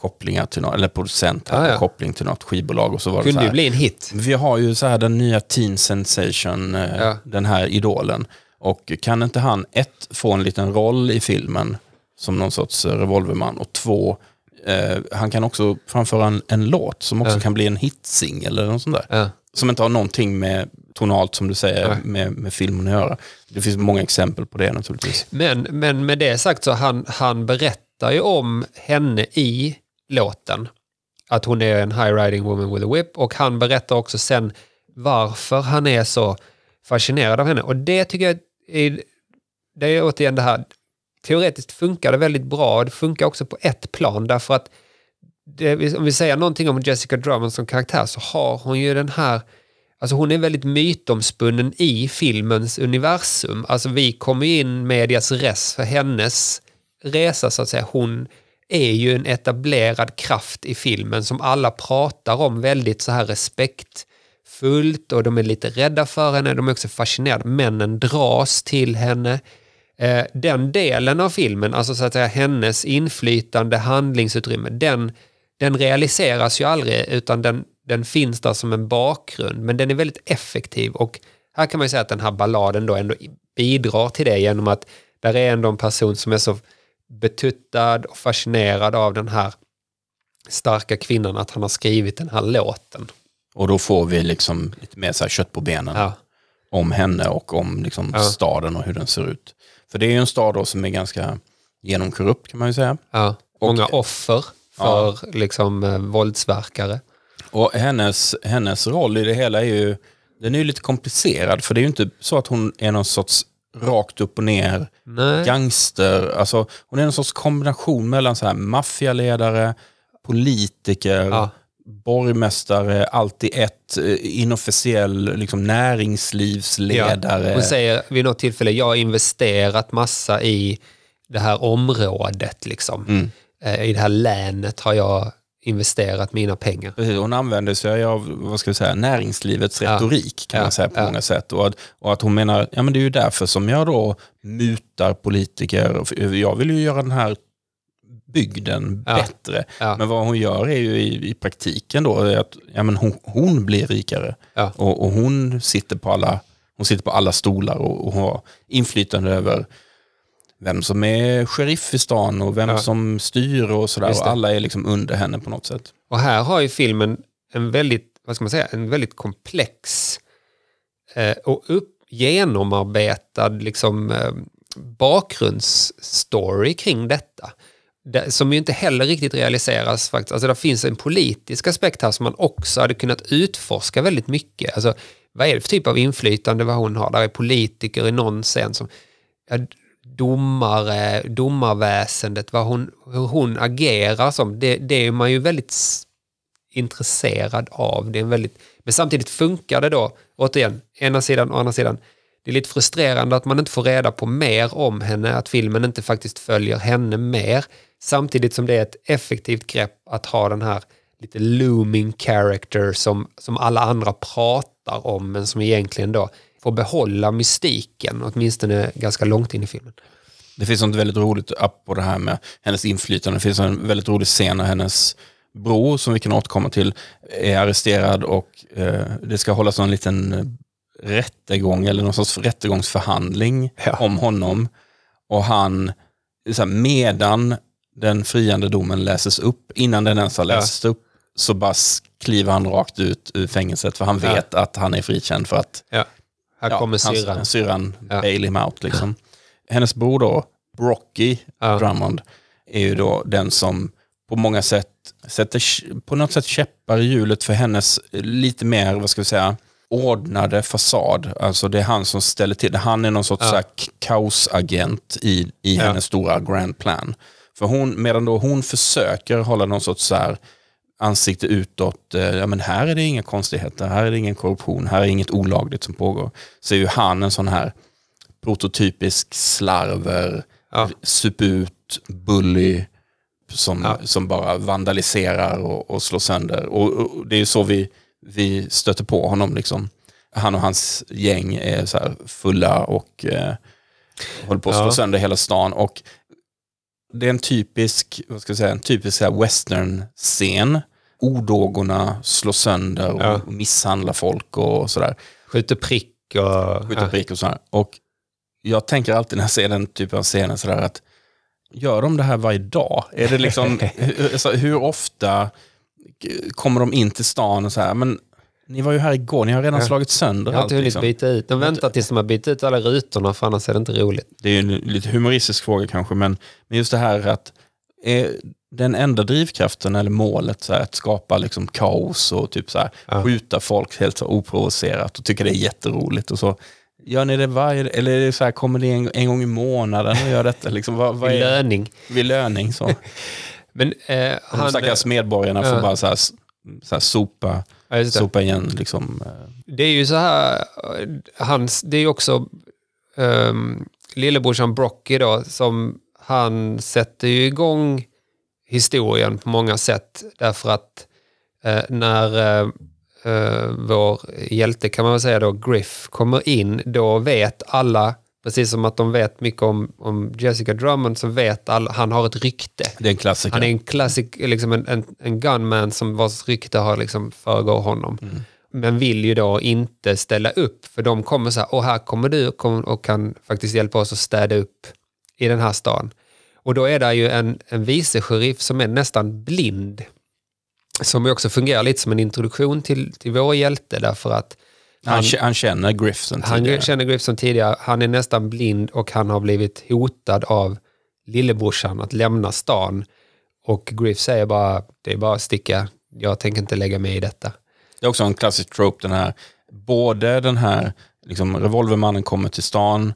kopplingar till något, eller producent hade Ja, ja. koppling till något skivbolag och så var det så här. bli en hit. Vi har ju så här den nya teen sensation, eh, Ja. den här idolen. Och kan inte han ett, få en liten roll i filmen som någon sorts revolverman och två, eh, han kan också framföra en, en låt som också Ja. kan bli en hitsingel eller något sånt där. Som inte har någonting med tonalt som du säger med, med filmen att göra. Det finns många exempel på det naturligtvis. Men, men med det sagt så han, han berättar ju om henne i låten. Att hon är en high riding woman with a whip och han berättar också sen varför han är så fascinerad av henne. Och det tycker jag är, det är återigen det här, teoretiskt funkar det väldigt bra. Det funkar också på ett plan därför att det, om vi säger någonting om Jessica Drummond som karaktär så har hon ju den här Alltså hon är väldigt mytomspunnen i filmens universum. Alltså vi kommer in medias res för hennes resa så att säga. Hon är ju en etablerad kraft i filmen som alla pratar om väldigt så här respektfullt och de är lite rädda för henne, de är också fascinerade. Männen dras till henne. Eh, den delen av filmen, alltså så att säga hennes inflytande, handlingsutrymme, den, den realiseras ju aldrig utan den, den finns där som en bakgrund. Men den är väldigt effektiv och här kan man ju säga att den här balladen då ändå bidrar till det genom att där är ändå en person som är så betuttad och fascinerad av den här starka kvinnan att han har skrivit den här låten. Och då får vi liksom lite mer så här kött på benen Ja, om henne och om liksom Ja. staden och hur den ser ut. För det är ju en stad då som är ganska genomkorrupt kan man ju säga. ja. Och- Många offer för liksom eh, våldsverkare. Och hennes, hennes roll i det hela är ju, den är ju lite komplicerad. För det är ju inte så att hon är någon sorts rakt upp och ner Nej. gangster. Alltså, hon är en sorts kombination mellan så här maffialedare, politiker, Ja. borgmästare, allt i ett, eh, inofficiell liksom, näringslivsledare. Hon säger vid något tillfälle, jag har investerat massa i det här området. Liksom. Mm. Eh, I det här länet har jag investerat mina pengar. Precis, hon använder sig av vad ska vi säga, näringslivets Ja. retorik kan Ja, man säga på ja. många sätt. Och att, och att hon menar, ja men det är ju därför som jag då mutar politiker. Jag vill ju göra den här bygden bättre. Men vad hon gör är ju i, i praktiken då att ja, men hon, hon blir rikare. Och, och hon, sitter på alla, hon sitter på alla stolar och, och har inflytande över vem som är sheriff i stan och vem Ja. som styr och sådär. Och alla är liksom under henne på något sätt. Och här har ju filmen en väldigt, vad ska man säga, en väldigt komplex eh, och upp, genomarbetad liksom, eh, bakgrundsstory kring detta. Det, som ju inte heller riktigt realiseras faktiskt. Alltså det finns en politisk aspekt här som man också hade kunnat utforska väldigt mycket. Alltså, vad är det för typ av inflytande vad hon har? Där är politiker i någon scen som ja, domare, domarväsendet, vad hon, hur hon agerar som. Det, det är man ju väldigt intresserad av. Det är en väldigt, men samtidigt funkar det då, återigen, ena sidan och andra sidan. Det är lite frustrerande att man inte får reda på mer om henne, att filmen inte faktiskt följer henne mer. Samtidigt som det är ett effektivt grepp att ha den här lite looming character som, som alla andra pratar om, men som egentligen då får behålla mystiken, åtminstone ganska långt in i filmen. Det finns något väldigt roligt på det här med hennes inflytande. Det finns en väldigt rolig scen när hennes bror, som vi kan återkomma till, är arresterad och eh, det ska hållas en liten eh, rättegång eller någon sorts rättegångsförhandling Ja. om honom. Och han, så här, medan den friande domen läses upp, innan den ens har Ja. lästs upp, så bara kliver han rakt ut ur fängelset för han Ja. vet att han är frikänd för att Ja. Här Ja, kommer syrran. Syrran Ja. bail him out. Liksom. Hennes bror då, Brocky Ja. Drummond, är ju då den som på många sätt sätter på något sätt käppar i hjulet för hennes lite mer, vad ska vi säga, ordnade fasad. Alltså det är han som ställer till det. Han är någon sorts Ja. kaosagent i, i Ja. hennes stora grand plan. För hon, medan då hon försöker hålla någon sorts så här ansikte utåt, eh, ja men här är det inga konstigheter, här är det ingen korruption, här är inget olagligt som pågår. Så är ju han en sån här prototypisk slarver, Ja. suput, bully, som, Ja. som bara vandaliserar och, och slår sönder. Och, och det är ju så vi, vi stöter på honom. Liksom. Han och hans gäng är så fulla och eh, håller på att slå Ja. sönder hela stan. Och det är en typisk, vad ska jag säga, en typisk western-scen. Odågorna slår sönder och Ja. misshandlar folk och sådär. Skjuter prick och... Skjuter prick och sådär. Och jag tänker alltid när jag ser den typen av scener sådär att gör de det här varje dag? Är det liksom, (laughs) hur, hur ofta kommer de in till stan och så här, men ni var ju här igår, ni har redan Ja. slagit sönder Jag har allt. inte hunnit Liksom. byta ut. De väntar tills de har bytt ut alla rutorna för annars är det inte roligt. Det är ju en lite humoristisk fråga kanske, men, men just det här att är den enda drivkraften eller målet så här, att skapa liksom kaos och typ så här, Ja. skjuta folk helt så oprovocerat och tycker det är jätteroligt. Och så, gör ni det varje, eller är det så här, kommer ni en, en gång i månaden och gör detta? Liksom, vad, vad är, löning. vid löning så. (laughs) Men eh, De han... stackars medborgarna får Ja. bara så här, så här sopa, Ja, sopa igen. Liksom, eh, Det är ju så här, eh, hans, det är ju också um, lillebrorsan Brocky då, som han sätter ju igång historien på många sätt. Därför att eh, när eh, eh, vår hjälte kan man väl säga då, Griff, kommer in, då vet alla, precis som att de vet mycket om, om Jessica Drummond, så vet alla, han har ett rykte. det är en klassiker. Han är en klassik, liksom en, en, en gunman som vars rykte har liksom föregår honom. Men vill ju då inte ställa upp, för de kommer så här, och här kommer du och, kan faktiskt hjälpa oss att städa upp i den här stan. Och då är det ju en, en vice sheriff som är nästan blind. Som också fungerar lite som en introduktion till, till vår hjälte därför att han, han känner Griff sen han tidigare. känner Griff tidigare, han är nästan blind och han har blivit hotad av lillebrorsan att lämna stan. Och Griff säger bara, det är bara att sticka, jag tänker inte lägga mig i detta. Det är också en klassisk trope den här. Både den här liksom, revolvermannen kommer till stan,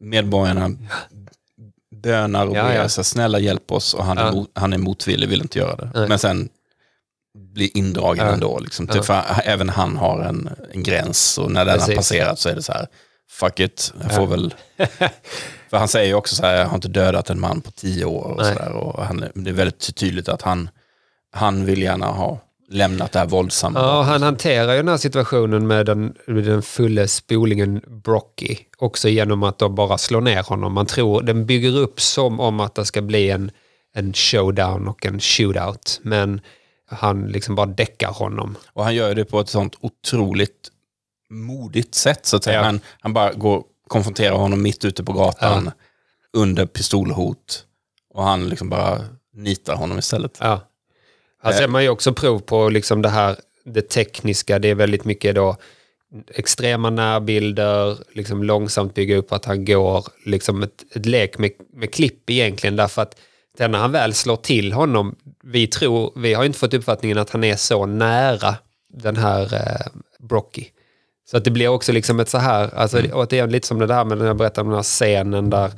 medborgarna bönar och Ja, ber ja. snälla hjälp oss och han, är, Ja. mot, han är motvillig, vill inte göra det. Nej. Men sen blir indragen Ja. ändå. Liksom, typ, för även han har en, en gräns och när den har Precis. passerat så är det så här, fuck it, jag får väl... (laughs) för han säger ju också så här, jag har inte dödat en man på tio år och Nej. så där, och han, Det är väldigt tydligt att han, han vill gärna ha lämnat det här våldsamma. Ja, han hanterar ju den här situationen med den, med den fulla spolingen Brocky. Också genom att de bara slår ner honom. Man tror, den bygger upp som om att det ska bli en, en showdown och en shootout. Men han liksom bara däckar honom. Och han gör det på ett sånt otroligt modigt sätt. Så att säga. Ja. han, han bara går konfronterar honom mitt ute på gatan under pistolhot. Och han liksom bara nitar honom istället. Ja. Här Eh. ser man ju också prov på liksom det här, det tekniska. Det är väldigt mycket då extrema närbilder, liksom långsamt bygga upp att han går, liksom ett, ett lek med, med klipp egentligen. Därför att när han väl slår till honom, vi tror, vi har inte fått uppfattningen att han är så nära den här eh, Brocky. Så att det blir också liksom ett så här, alltså, Mm. är lite som det där med den jag berättade om den här scenen där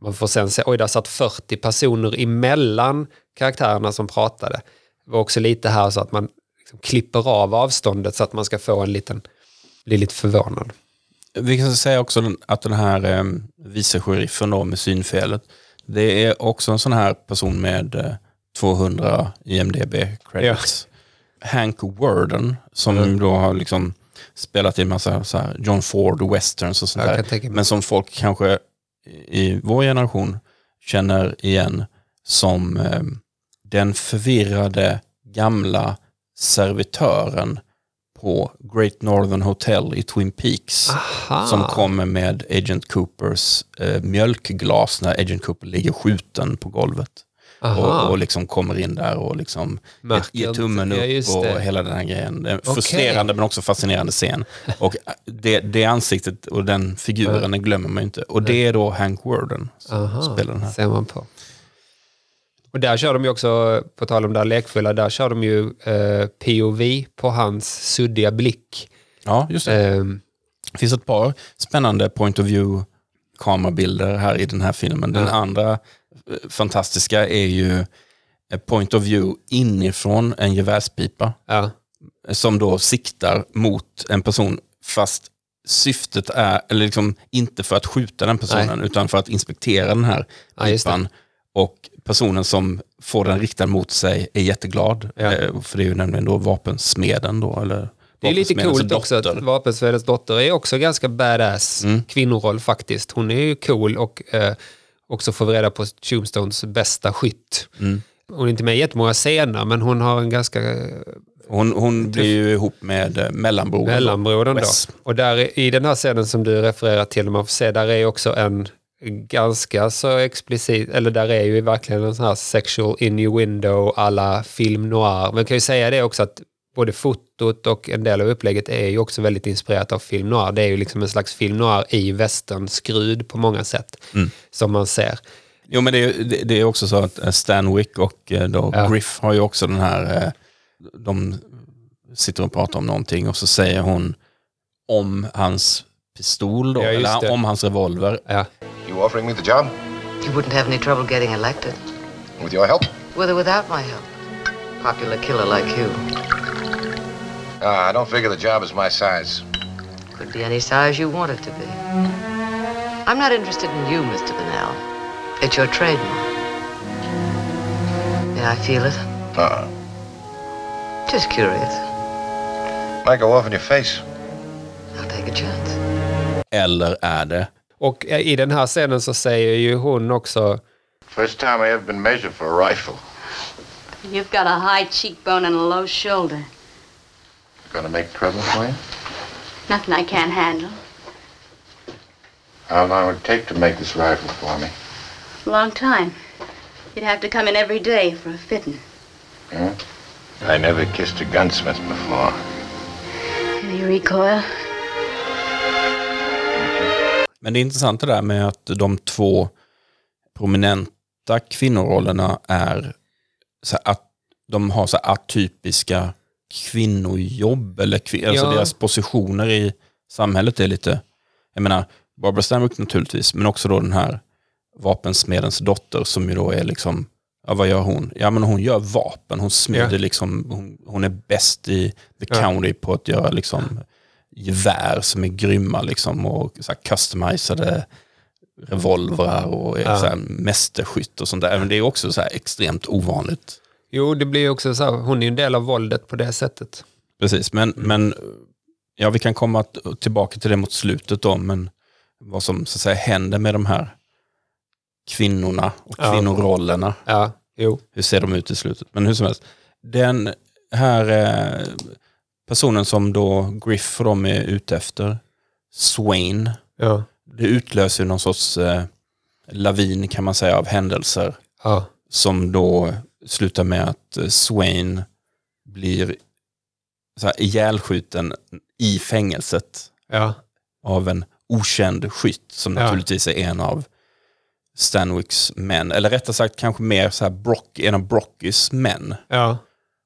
man får sen se, oj där satt 40 personer emellan karaktärerna som pratade. Det var också lite här så att man liksom klipper av avståndet så att man ska få en liten, bli lite förvånad. Vi kan säga också att den här eh, vice sheriffen då med synfelet, det är också en sån här person med eh, 200 IMDB credits. Hank Worden, som Mm. då har liksom spelat i en massa så här John Ford westerns och sånt där. Men som folk kanske i vår generation känner igen som eh, den förvirrade gamla servitören på Great Northern Hotel i Twin Peaks. Aha. Som kommer med Agent Coopers eh, mjölkglas när Agent Cooper ligger skjuten på golvet. Och, och liksom kommer in där och liksom ger, Märker ger tummen Ja, upp just och hela den här grejen. Okej. frustrerande men också fascinerande scen. (laughs) Och eh, det, det ansiktet och den figuren den glömmer man ju inte. Och det är då Hank Worden som Aha, spelar den här. ser man på. Och där kör de ju också, på tal om det här lekfulla, där kör de ju eh, POV på hans suddiga blick. Ja, just det. Ehm, Det finns ett par spännande point of view kamerabilder här i den här filmen. Den Ja. andra eh, fantastiska är ju point of view inifrån en gevärspipa ja. som då siktar mot en person fast syftet är, eller liksom inte för att skjuta den personen utan för att inspektera den här Ja, pipan. Och personen som får den riktad mot sig är jätteglad. Ja. Eh, För det är ju nämligen då vapensmeden då. Eller Det är lite vapensmedens coolt också dotter. att Vapensvedens dotter är också ganska badass Mm. kvinnoroll faktiskt. Hon är ju cool och eh, också får vi reda på Tombstones bästa skytt. Mm. Hon är inte med i jättemånga scener men hon har en ganska Hon, hon blir ju ihop med eh, mellanbrodern. mellanbrodern då. Och där i- den här scenen som du refererar till, man får se, där är också en ganska så explicit, eller där är ju verkligen en sån här sexual innuendo alla film noir. Men kan ju säga det också att både fotot och en del av upplägget är ju också väldigt inspirerat av film noir. Det är ju liksom en slags film noir i västernskrud på många sätt Mm. som man ser. Jo men det är, det, är också så att eh, Stanwick och eh, då Ja. Griff har ju också den här, eh, de sitter och pratar om någonting och så säger hon om hans pistol då, Ja, eller det. om hans revolver. Ja. You offering me the job? You wouldn't have any trouble getting elected. With your help? With or without my help. Popular killer like you. Uh, I don't figure the job is my size. Could be any size you want it to be. I'm not interested in you, Mr. Bennell. It's your trademark. May I feel it? Uh-uh. Just curious. Might go off in your face. I'll take a chance. Eller är det Och eh, i den här scenen så säger ju hon också First time I ever been measured for a rifle. You've got a high cheekbone and a low shoulder. Gonna make trouble for you? Nothing I can't handle. How long would it take to make this rifle for me? Long time. You'd have to come in every day for a fitting. Huh? I never kissed a gunsmith before. Any recoil? Men det är intressant det där med att de två prominenta kvinnorollerna är så att de har så atypiska kvinnojobb, eller kvin- alltså Ja. deras positioner i samhället är lite, jag menar, Barbara Stanwyck naturligtvis, men också då den här vapensmedens dotter som ju då är liksom, ja vad gör hon? Ja men hon gör vapen, hon smider Ja. liksom, hon, hon är bäst i the Ja. county på att göra liksom gevär som är grymma liksom och så här customizade revolvrar och Ja. så här mästerskytt och sånt där. Men det är också så här extremt ovanligt. Jo, det blir ju också så här, hon är ju en del av våldet på det sättet. Precis, men, men ja, vi kan komma tillbaka till det mot slutet då, men vad som så att säga händer med de här kvinnorna och Ja. kvinnorollerna. Ja, jo. Hur ser de ut i slutet? Men hur som helst, den här eh, personen som då Griff och de är ute efter, Swain, Ja. det utlöser någon sorts eh, lavin kan man säga av händelser Ja. som då slutar med att eh, Swain blir så här, ihjälskjuten i fängelset Ja. av en okänd skytt som Ja. naturligtvis är en av Stanwicks män. Eller rättare sagt kanske mer så här Brock, en av Brockys män. Ja.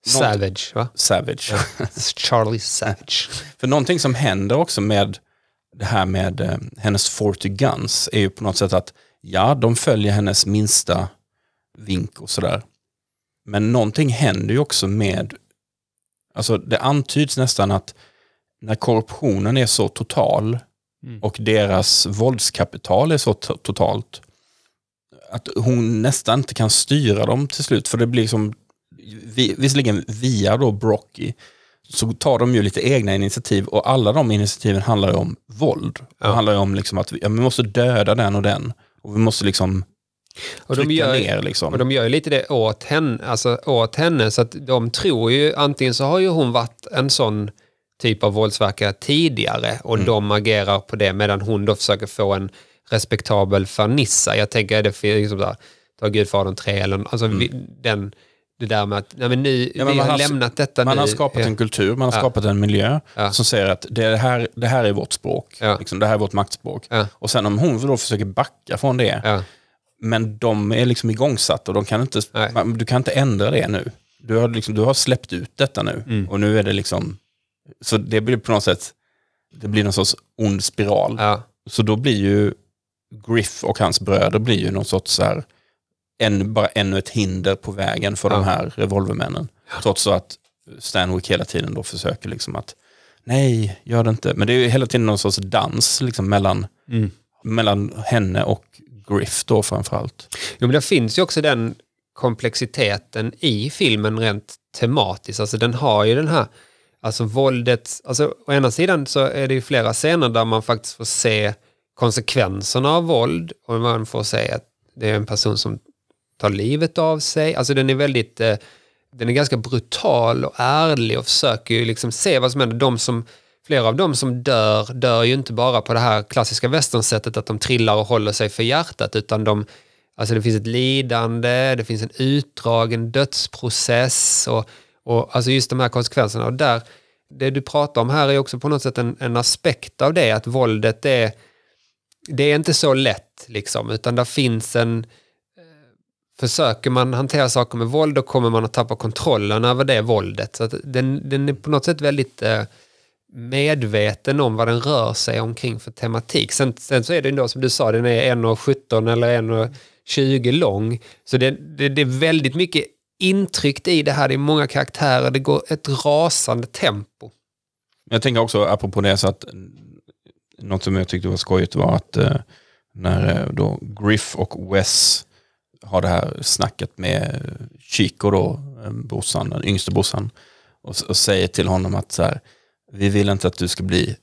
Savage, va? Savage. (laughs) Charlie Savage. För någonting som händer också med det här med eh, hennes 40 guns är ju på något sätt att ja, de följer hennes minsta vink och sådär. Men någonting händer ju också med, alltså det antyds nästan att när korruptionen är så total och deras våldskapital är så to- totalt att hon nästan inte kan styra dem till slut. För det blir som, vi, visserligen via då Brocky, så tar de ju lite egna initiativ och alla de initiativen handlar ju om våld. Det handlar ju om liksom att vi, ja, vi måste döda den och den. Och vi måste liksom Och de, gör, ner liksom. och de gör ju lite det åt henne, alltså åt henne, så att de tror ju, antingen så har ju hon varit en sån typ av våldsverkare tidigare och de agerar på det medan hon då försöker få en respektabel fernissa. Jag tänker, är det för, liksom där, ta Gudfadern 3 eller alltså vi, den, det där med att, nej men nu, Ja, men vi har, har- lämnat detta Man nu. har skapat en kultur, man har Ja. skapat en miljö Ja. som säger att det här, det här är vårt språk. Liksom, det här är vårt maktspråk. Och sen om hon då försöker backa från det. Men de är liksom igångsatta och de kan inte, man, du kan inte ändra det nu. Du har, liksom, du har släppt ut detta nu Mm. och nu är det liksom, så det blir på något sätt, det blir någon sorts ond spiral. Ja. Så då blir ju Griff och hans bröder blir ju någon sorts så här, en, bara ännu ett hinder på vägen för de Ja. här revolvermännen. Trots så att Stanwick hela tiden då försöker liksom att nej, gör det inte. Men det är ju hela tiden någon sorts dans liksom mellan, Mm. mellan henne och Griff då framförallt. Jo, men det finns ju också den komplexiteten i filmen rent tematiskt. Alltså den har ju den här, alltså våldet, alltså å ena sidan så är det ju flera scener där man faktiskt får se konsekvenserna av våld och man får se att det är en person som tar livet av sig. Alltså den är väldigt, eh, den är ganska brutal och ärlig och försöker ju liksom se vad som händer. De som, flera av dem som dör, dör ju inte bara på det här klassiska västernsättet att de trillar och håller sig för hjärtat, utan de, alltså det finns ett lidande, det finns en utdragen dödsprocess och, och alltså just de här konsekvenserna. Och där, det du pratar om här är också på något sätt en, en aspekt av det, att våldet är, det är inte så lätt liksom, utan där finns en, eh, försöker man hantera saker med våld då kommer man att tappa kontrollen över det våldet. Så att den, den är på något sätt väldigt eh, medveten om vad den rör sig omkring för tematik. Sen, sen så är det ändå som du sa, den är 1,17 eller 1,20 lång. Så det, det, det är väldigt mycket intryckt i det här. Det är många karaktärer, det går ett rasande tempo. Jag tänker också, apropå det, så att något som jag tyckte var skojigt var att eh, när eh, då Griff och Wes har det här snacket med Chico då, eh, brorsan, den yngste brorsan, och, och säger till honom att så här, vi vill inte att du ska bli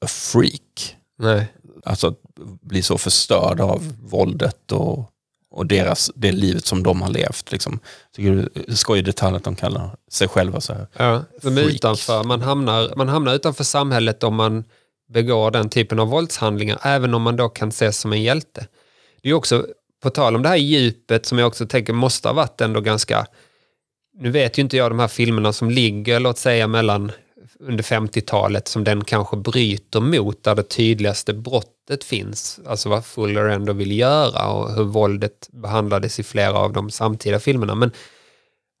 a freak. Nej. Alltså att bli så förstörd av våldet och, och deras, det livet som de har levt. Liksom. Tycker du skoj detalj att de kallar sig själva så här. Ja, de är utanför. Man hamnar, man hamnar utanför samhället om man begår den typen av våldshandlingar, även om man då kan ses som en hjälte. Det är också, på tal om det här djupet som jag också tänker måste ha varit ändå ganska, nu vet ju inte jag de här filmerna som ligger, låt säga mellan under 50-talet som den kanske bryter mot, där det tydligaste brottet finns, alltså vad Fuller ändå vill göra och hur våldet behandlades i flera av de samtida filmerna. Men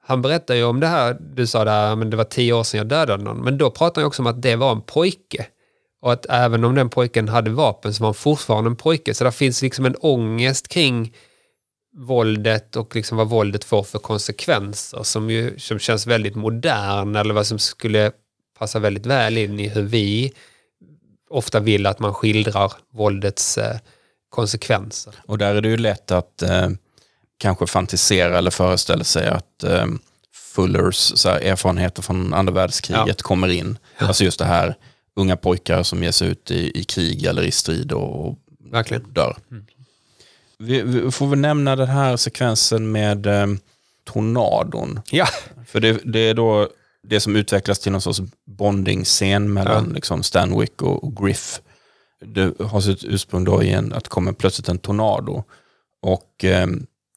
han berättar ju om det här, du sa det här, men det var tio år sedan jag dödade någon, men då pratar han också om att det var en pojke. Och att även om den pojken hade vapen så var han fortfarande en pojke. Så det finns liksom en ångest kring våldet och liksom vad våldet får för konsekvenser som, ju, som känns väldigt modern eller vad som skulle passa väldigt väl in i hur vi ofta vill att man skildrar våldets eh, konsekvenser. Och där är det ju lätt att eh, kanske fantisera eller föreställa sig att eh, Fullers så här, erfarenheter från andra världskriget Ja. kommer in. Alltså just det här unga pojkar som ger sig ut i, i krig eller i strid och, och Verkligen. dör. Vi, vi får väl nämna den här sekvensen med eh, tornadon. Ja, För det, det är då det som utvecklas till någon sorts bonding-scen mellan liksom Stanwick och, och Griff. Det har sitt ursprung då i en, att det kommer plötsligt en tornado. Och eh,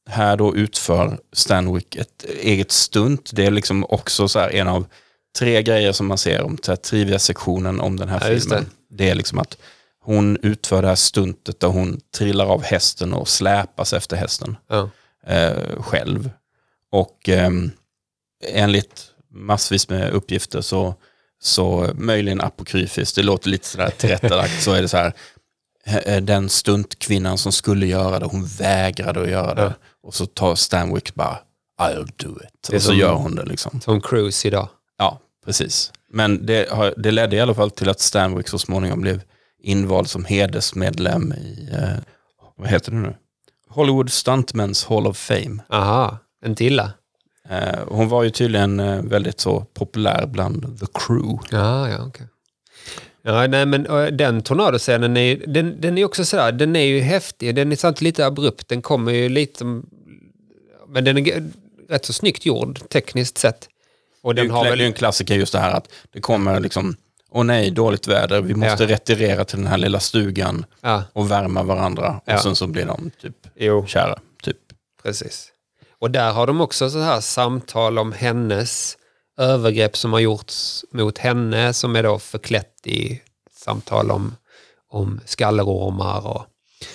här då utför Stanwick ett eget stunt. Det är liksom också så här en av tre grejer som man ser om trivia-sektionen om den här Ja, filmen. Det. är liksom att hon utför det här stuntet där hon trillar av hästen och släpas efter hästen ja. eh, själv. Och ehm, enligt massvis med uppgifter så, så möjligen apokryfiskt, det låter lite sådär tillrättalagt, så är det så här, eh, den stuntkvinnan som skulle göra det, hon vägrade att göra det. Ja. Och så tar Stanwick bara, I'll do it. Och så som- gör hon det liksom. Tom Cruise idag. Ja, precis. Men det, har, det ledde i alla fall till att Stanwick så småningom blev invald som hedersmedlem i, eh, vad heter det nu? Hollywood Stuntmen's Hall of Fame. Aha, en tilla. Eh, hon var ju tydligen eh, väldigt så populär bland the crew. Ja, ja, okej. Ja, nej, men eh, den tornadoscenen är, ju- den, den är också sådär, den är ju häftig, den är samtidigt lite abrupt, den kommer ju lite men den är rätt så snyggt gjord tekniskt sett. Och Det är, den har kla- det är en väl, klassiker just det här att det kommer liksom, åh nej, dåligt väder, vi måste Ja. retirera till den här lilla stugan ja, och värma varandra. Ja. Och sen så blir de typ jo, kära. Typ. precis. Och där har de också så här samtal om hennes övergrepp som har gjorts mot henne som är då förklätt i samtal om, om skallerormar och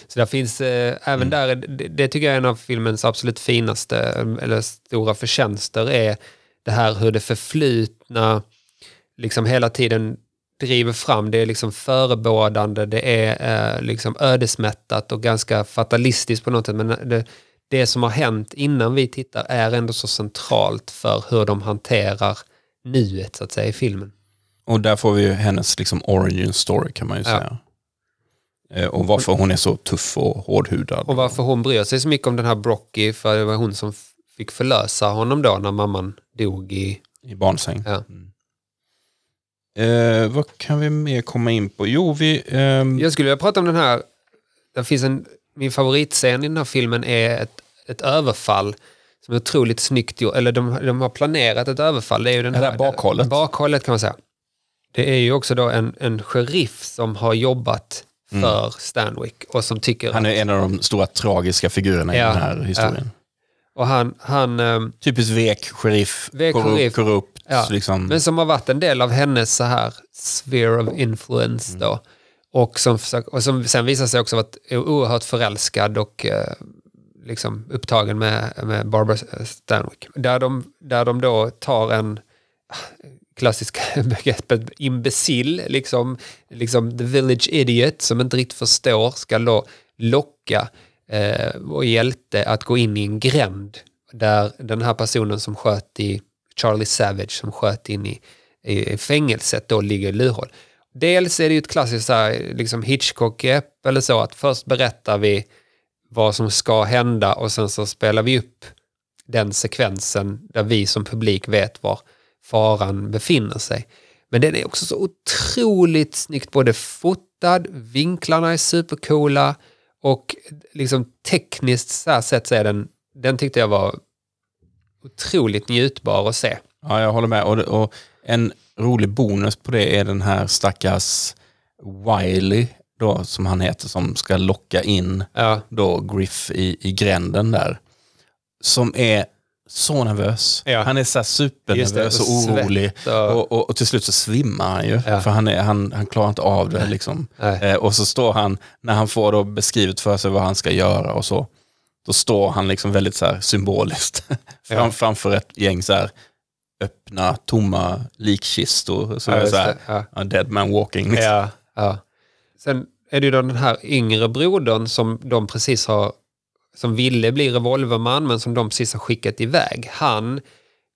så där finns, eh, även där, är det, det tycker jag är en av filmens absolut finaste, eller stora förtjänster är det här hur det förflutna liksom hela tiden driver fram. Det är liksom förebådande, det är eh, liksom ödesmättat och ganska fatalistiskt på något sätt. Men det, det som har hänt innan vi tittar är ändå så centralt för hur de hanterar nuet så att säga i filmen. Och där får vi ju hennes liksom origin story kan man ju säga. Eh, Och varför hon är så tuff och hårdhudad. Och varför hon bryr sig så mycket om den här Brocky, för det var hon som fick förlösa honom då när mamman dog i... I barnsäng. Ja. Eh, vad kan vi mer komma in på? Jo, vi... ehm, Jag skulle vilja prata om den här, det finns en, min favoritscen i den här filmen är ett, ett överfall som är otroligt snyggt gjort, eller de, de har planerat ett överfall. Det är ju den här, bakhållet. Bakhållet kan man säga. Det är ju också då en, en sheriff som har jobbat för Stanwick och som tycker Mm. Han är en av de stora tragiska figurerna i Ja, den här historien. och han, han ehm, Typiskt vek, sheriff, Vek korrupt, sheriff. korrupt Ja, liksom. Men som har varit en del av hennes så här sphere of influence Mm. då. Och som, och som sen visar sig också vara oerhört förälskad och eh, liksom upptagen med, med Barbara Stanwyck. Där de, där de då tar en ah, klassisk (laughs) begreppet imbecill, liksom, liksom the village idiot som inte riktigt förstår, ska då locka eh, vår hjälte att gå in i en gränd där den här personen som sköt i Charlie Savage som sköt in i, i fängelset då ligger i lurhåll. Dels är det ju ett klassiskt så här, liksom Hitchcock-grepp eller så att först berättar vi vad som ska hända och sen så spelar vi upp den sekvensen där vi som publik vet var faran befinner sig. Men den är också så otroligt snyggt både fotad, vinklarna är supercoola och liksom tekniskt så här sett så är den, den tyckte jag var otroligt njutbar att se. Ja, jag håller med. Och, och en rolig bonus på det är den här stackars Wiley, då, som han heter, som ska locka in Ja, då Griff i, i gränden där. Som är så nervös. Ja. Han är så supernervös och och orolig. och- Och, och, och till slut så svimmar han ju. Ja. För han, är, han, han klarar inte av det. Liksom. Eh, och så står han, när han får då beskrivet för sig vad han ska göra och så. Då står han liksom väldigt så symboliskt (laughs) fram, framför ett gäng så här öppna, tomma likkistor. Så Ja, så här, ja. dead man walking. Liksom. ja, ja. Sen är det ju då den här yngre brodern som de precis har, som ville bli revolverman men som de precis har skickat iväg. Han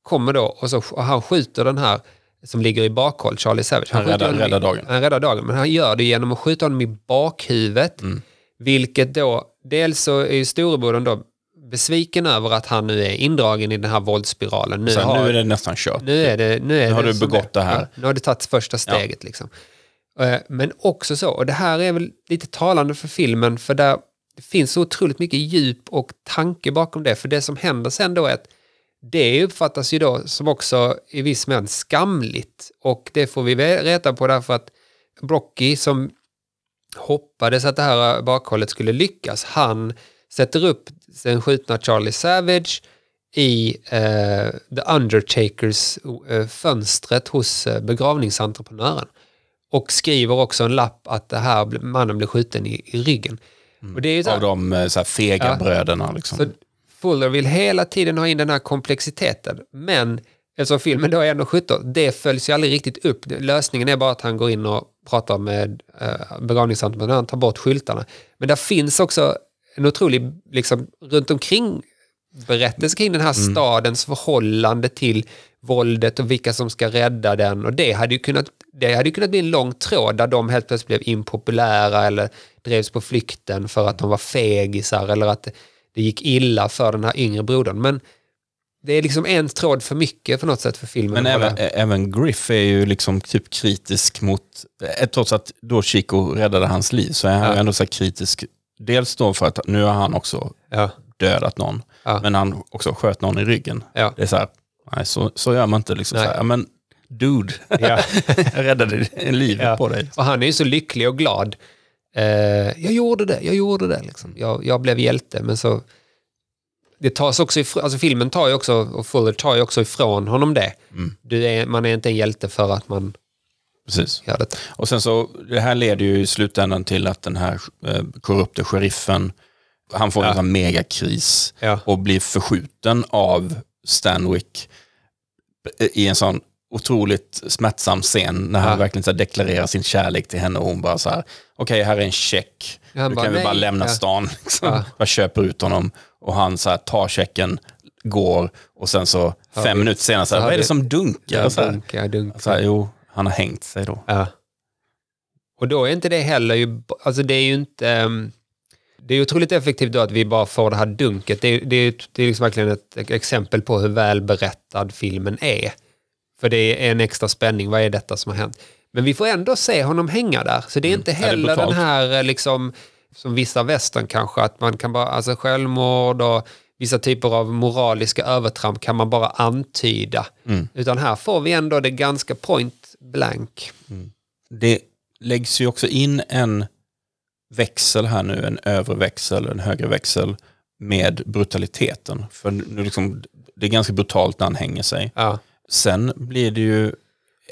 kommer då och, så, och han skjuter den här som ligger i bakhåll, Charlie Savage. Han skjuter räddar- räddar dagen. Han räddar dagen, men han gör det genom att skjuta honom i bakhuvudet. Mm. Vilket då, dels så är ju storebrodern då besviken över att han nu är indragen i den här våldsspiralen. Nu, här, har, nu är det nästan kört. nu är det, nu är Nu har det du begått det här. Ja, nu har du tagit första steget. Liksom. Eh, Men också så, och det här är väl lite talande för filmen, för där det finns så otroligt mycket djup och tanke bakom det. För det som händer sen då är att det uppfattas ju då som också i viss mån skamligt. Och det får vi reta på därför att Brocky som hoppades att det här bakhållet skulle lyckas, han sätter upp den skjutna Charlie Savage i eh, The Undertakers eh, fönstret hos eh, begravningsentreprenören. Och skriver också en lapp att det här mannen blev skjuten i, i ryggen. Och det är ju Av de eh, så här, fega Ja. bröderna. Liksom. så Fuller vill hela tiden ha in den här komplexiteten. Men eftersom filmen då är 1.17, det följs ju aldrig riktigt upp. Lösningen är bara att han går in och pratar med eh, begravningsentreprenören, tar bort skyltarna. Men där finns också en otrolig, liksom, runt omkring berättelse kring den här stadens förhållande till våldet och vilka som ska rädda den. Och det hade ju kunnat, det hade kunnat bli en lång tråd där de helt plötsligt blev impopulära eller drevs på flykten för att de var fegisar eller att det, gick illa för den här yngre brodern. Men det är liksom en tråd för mycket på något sätt för filmen. Men även, även Griff är ju liksom typ kritisk mot, eh, trots att då Chico räddade hans liv, så är han Ja. ändå så kritisk. Dels då för att nu har han också ja, dödat någon, Ja. men han också sköt någon i ryggen. ja, Det är så här, nej så, så gör man inte. Liksom Nej. så här, ja, men dude, ja. (laughs) jag räddade livet på dig. Och han är ju så lycklig och glad. Eh, jag gjorde det, jag gjorde det. Liksom. Jag, jag blev hjälte, men så... Det tas också ifrån, alltså filmen tar ju också, och Fuller tar ju också ifrån honom det. Mm. Du är, man är inte en hjälte för att man Precis. Och sen så, det här leder ju i slutändan till att den här eh, korrupte sheriffen, han får Ja. en sån megakris Ja. och blir förskjuten av Stanwick i en sån otroligt smärtsam scen när han Ja. verkligen så deklarerar sin kärlek till henne och hon bara så här, okej här är en check, Han nu bara, kan vi bara lämna Ja. stan. (laughs) Liksom. Ja. Jag köper ut honom och han så här, tar checken, går och sen så Ja, fem minuter senare, så här, Ja, vad är det som dunkar? Ja, så här, dunk, ja, dunk. så här, jo, han har hängt sig då. Ja. Och då är inte det heller ju, alltså det är ju inte, ehm, det är otroligt effektivt då att vi bara får det här dunket. Det är, det är, det är liksom verkligen ett exempel på hur välberättad filmen är. För det är en extra spänning, vad är detta som har hänt? Men vi får ändå se honom hänga där, så det är inte Ja, det är heller den här eh, liksom, som vissa västern kanske, att man kan bara, alltså självmord och vissa typer av moraliska övertramp kan man bara antyda. Mm. Utan här får vi ändå det ganska point blank. det läggs ju också in en växel här nu, en övre växel, en högre växel med brutaliteten. För nu liksom, det är ganska brutalt när han hänger sig. Ja. Sen blir det ju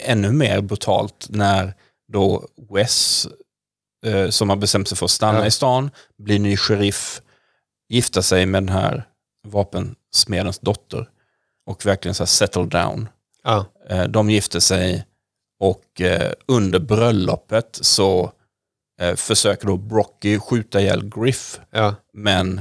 ännu mer brutalt när då Wes, eh, som har bestämt sig för att stanna Ja. i stan, blir ny sheriff, gifta sig med den här vapensmedens dotter och verkligen så här settle down. Ja. Eh, De gifte sig och eh, under bröllopet så eh, försöker då Brocky skjuta ihjäl Griff. Ja. Men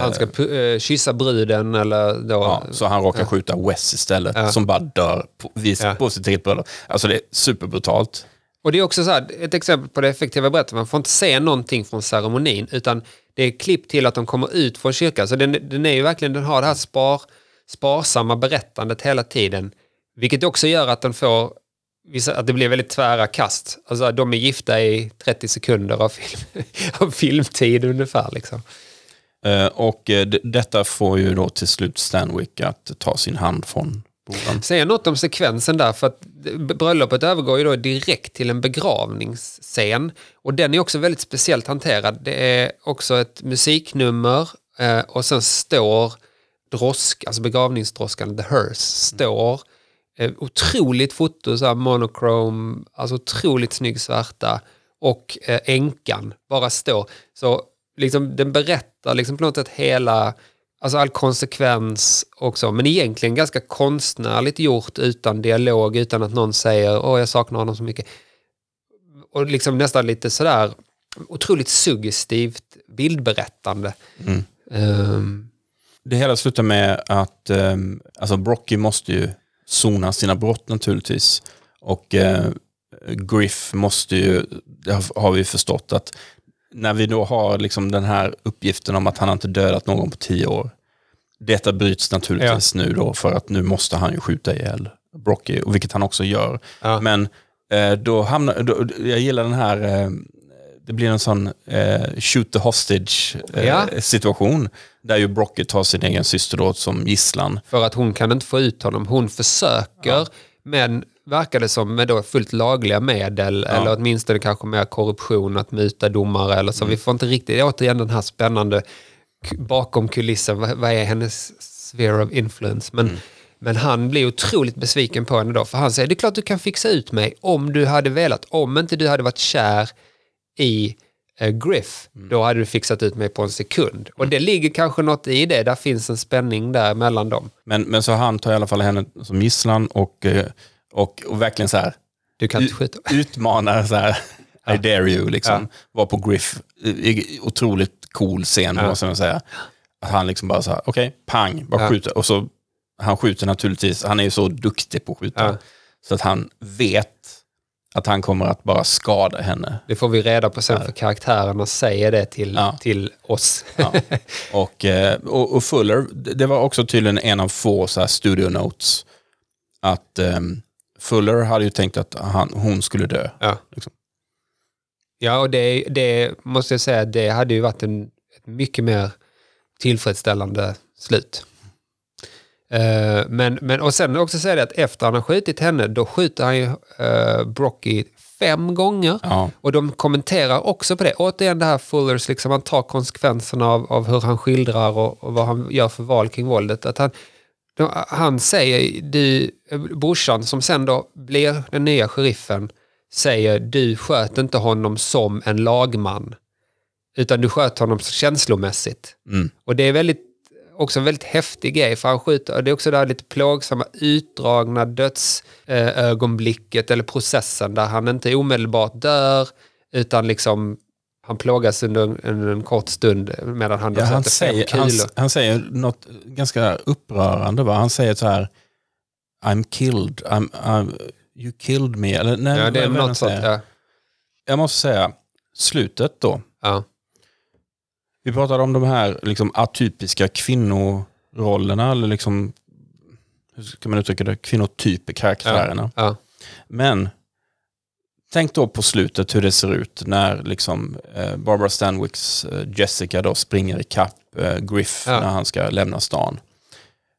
Han ska pu- eh, kyssa bruden eller då... Ja, så han råkar skjuta Wes istället, Ja. som bara dör på, vis, Ja. på sitt eget bröllop. Alltså det är superbrutalt. Och det är också så här, ett exempel på det effektiva berättandet. Man får inte se någonting från ceremonin utan det är klipp till att de kommer ut från kyrkan. Så den, den är ju verkligen, den har det här spar, sparsamma berättandet hela tiden. Vilket också gör att den får, att det blir väldigt tvära kast. Alltså de är gifta i 30 sekunder av, film, (laughs) av filmtid ungefär. Liksom. Eh, och eh, detta får ju då till slut Stanwick att ta sin hand från borden. Säga något om sekvensen där, för att bröllopet övergår ju då direkt till en begravningsscen. Och den är också väldigt speciellt hanterad. Det är också ett musiknummer eh, och sen står drosk, alltså begravningsdroskan, the hearse, står eh, otroligt foto, så här monochrome, alltså otroligt snygg svärta och eh, änkan bara står. Så liksom, den berättar liksom på något sätt hela, alltså all konsekvens också, men egentligen ganska konstnärligt gjort utan dialog, utan att någon säger åh jag saknar honom så mycket. Och liksom nästan lite sådär otroligt suggestivt bildberättande. Ehm, Det hela slutar med att um, alltså Brocky måste ju sona sina brott naturligtvis. Och eh, Griff måste ju, det har, vi förstått att när vi då har liksom den här uppgiften om att han inte dödat någon på tio år. Detta bryts naturligtvis nu då för att nu måste han ju skjuta ihjäl Brocky, vilket han också gör. Ja. Men eh, då hamnar, då, jag gillar den här, eh, det blir en sån eh, shoot the hostage eh, Ja. situation. Där ju Brocky tar sin egen syster då som gisslan. För att hon kan inte få ut honom. Hon försöker, men verkar det som med då fullt lagliga medel eller åtminstone kanske med korruption, att muta domare eller så. Vi får inte riktigt, återigen den här spännande bakom kulissen, vad, vad är hennes sphere of influence? Men, men han blir otroligt besviken på henne då, för han säger det är klart du kan fixa ut mig om du hade velat, om inte du hade varit kär i eh, Griff, då hade du fixat ut mig på en sekund. Och det ligger kanske något i det, där finns en spänning där mellan dem. Men, men så han tar i alla fall henne som gisslan och, eh, och, och verkligen så här Du kan inte skjuta. (laughs) utmanar så här, I dare you, liksom. Var på Griff, otroligt cool scen, Ja. måste man säga. Att han liksom bara så här, okej, pang, bara Ja. skjuter. Och så, han skjuter naturligtvis, han är ju så duktig på att skjuta. Ja. Så att han vet att han kommer att bara skada henne. Det får vi reda på sen för karaktärerna säger det till, Ja. till oss. Ja. (laughs) Och, eh, och, och Fuller, det var också tydligen en av få så här studio notes. Att ehm, Fuller hade ju tänkt att han, hon skulle dö. Ja, Liksom. ja och det, det måste jag säga, det hade ju varit en ett mycket mer tillfredsställande slut. Eh, men, men, och sen också säga det att efter han har skjutit henne, då skjuter han ju uh, Brocky fem gånger. Ja. Och de kommenterar också på det. Återigen det här Fullers, liksom, han tar konsekvenserna av, av hur han skildrar och, och vad han gör för val kring våldet. Att han, de, han säger, du, brorsan som sen då blir den nya sheriffen, säger du sköt inte honom som en lagman. Utan du sköt honom känslomässigt. Mm. Och det är väldigt, också en väldigt häftig grej för han skjuter, det är också det här lite plågsamma utdragna dödsögonblicket eller processen där han inte omedelbart dör utan liksom han plågas under en, under en kort stund medan han, Ja, han, säger, han, han säger något ganska upprörande. Va? Han säger så här, I'm killed, I'm, I'm, you killed me. Eller, nej, Ja, det är något sånt. Ja. Jag måste säga, slutet då. Ja. Vi pratade om de här liksom, atypiska kvinnorollerna, eller liksom, hur ska man uttrycka det, kvinnotyper, karaktärerna. Ja. Men tänk då på slutet hur det ser ut när liksom, eh, Barbara Stanwicks eh, Jessica då springer i kapp eh, Griff Ja. när han ska lämna stan.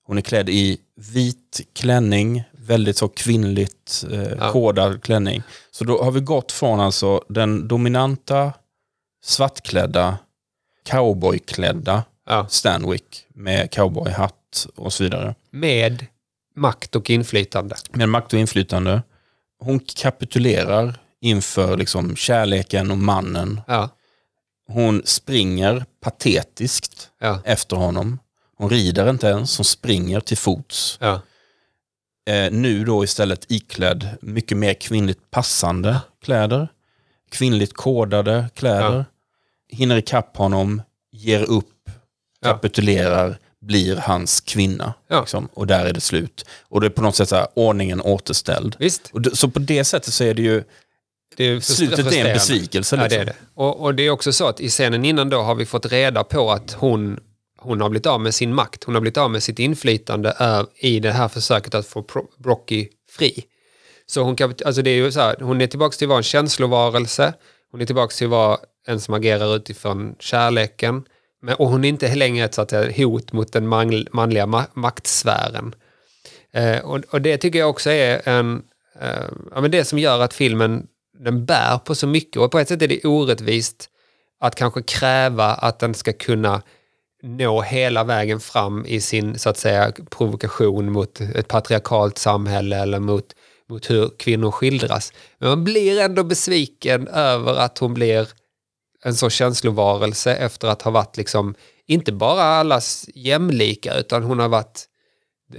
Hon är klädd i vit klänning, väldigt så kvinnligt eh, Ja. kodad klänning. Så då har vi gått från alltså den dominanta svartklädda cowboyklädda Ja. Stanwick med cowboyhatt och så vidare. Med makt och inflytande. Med makt och inflytande. Hon kapitulerar inför liksom kärleken och mannen. Ja. Hon springer patetiskt Ja. efter honom. Hon rider inte ens, hon springer till fots. Ja. Eh, nu då istället iklädd mycket mer kvinnligt passande kläder. Kvinnligt kodade kläder. Hinner ikapp honom, ger upp Ja. kapitulerar, blir hans kvinna. Ja. Liksom, och där är det slut. Och det är på något sätt så här, ordningen återställd. Visst. Och så på det sättet så är det ju, Det är slutet är en besvikelse. Ja, det Liksom. är det. Och, och det är också så att i scenen innan då har vi fått reda på att hon, hon har blivit av med sin makt. Hon har blivit av med sitt inflytande ö- i det här försöket att få Brocky fri. Så hon, kan, alltså det är ju så här, hon är tillbaka till att vara en känslovarelse. Hon är tillbaka till att vara en som agerar utifrån kärleken. Men, och hon är inte längre ett så att säga, hot mot den man, manliga ma maktsfären. Eh, och, och det tycker jag också är en, eh, ja, men det som gör att filmen den bär på så mycket. Och på ett sätt är det orättvist att kanske kräva att den ska kunna nå hela vägen fram i sin så att säga provokation mot ett patriarkalt samhälle eller mot, mot hur kvinnor skildras. Men man blir ändå besviken över att hon blir en så känslovarelse efter att ha varit liksom inte bara allas jämlika utan hon har varit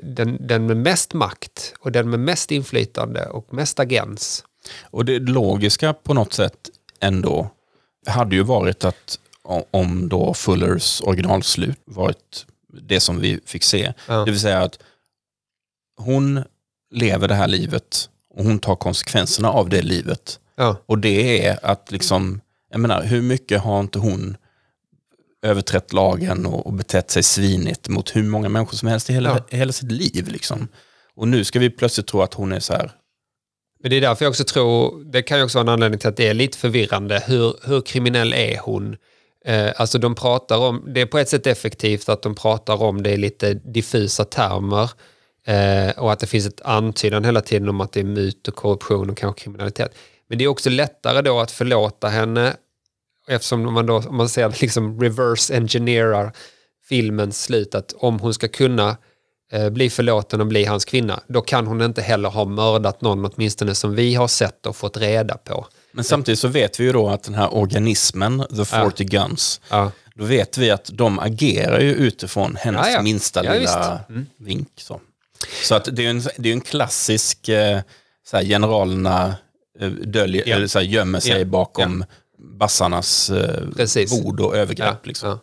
den, den med mest makt och den med mest inflytande och mest agens. Och det logiska på något sätt ändå hade ju varit att om då Fullers originalslut varit det som vi fick se. Ja. Det vill säga att hon lever det här livet och hon tar konsekvenserna av det livet. Ja, Och det är att liksom, jag menar hur mycket har inte hon överträtt lagen och, och betett sig svinigt mot hur många människor som helst i hela, Ja. hela sitt liv. Liksom. Och nu ska vi plötsligt tro att hon är så här, Men det är därför jag också tror, det kan ju också vara en anledning till att det är lite förvirrande. Hur, hur kriminell är hon? Eh, alltså de pratar om, det är på ett sätt effektivt att de pratar om det i lite diffusa termer. Eh, och att det finns ett antydan hela tiden om att det är mut och korruption och kanske kriminalitet. Men det är också lättare då att förlåta henne eftersom man då, om man ser liksom reverse engineerar filmens slut, att om hon ska kunna eh, bli förlåten och bli hans kvinna, då kan hon inte heller ha mördat någon, åtminstone som vi har sett och fått reda på. Men samtidigt så vet vi ju då att den här organismen, The 40 Guns, Ja. då vet vi att de agerar ju utifrån hennes Ja, ja. minsta Ja, lilla vink. Så, så att det är en, det är en klassisk, eh, så här, generalerna eh, döljer, Ja. eller så här, gömmer sig Ja. bakom bassarnas eh, bord och övergrepp. liksom. Ja.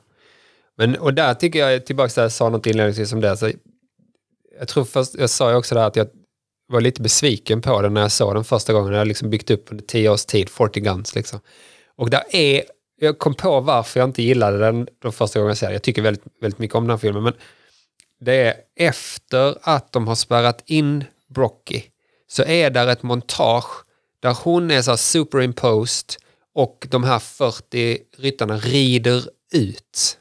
Men, och där tycker jag, tillbaka till det jag sa något inledningsvis om det, så jag tror först, jag sa ju också där att jag var lite besviken på den när jag såg den första gången. Jag har liksom byggt upp under tio års tid, 40 Guns liksom. Och där är, jag kom på varför jag inte gillade den de första gången jag såg den. Jag tycker väldigt, väldigt mycket om den här filmen, men det är efter att de har spärrat in Brocky så är där ett montage där hon är så här superimposed och de här 40 ryttarna rider ut.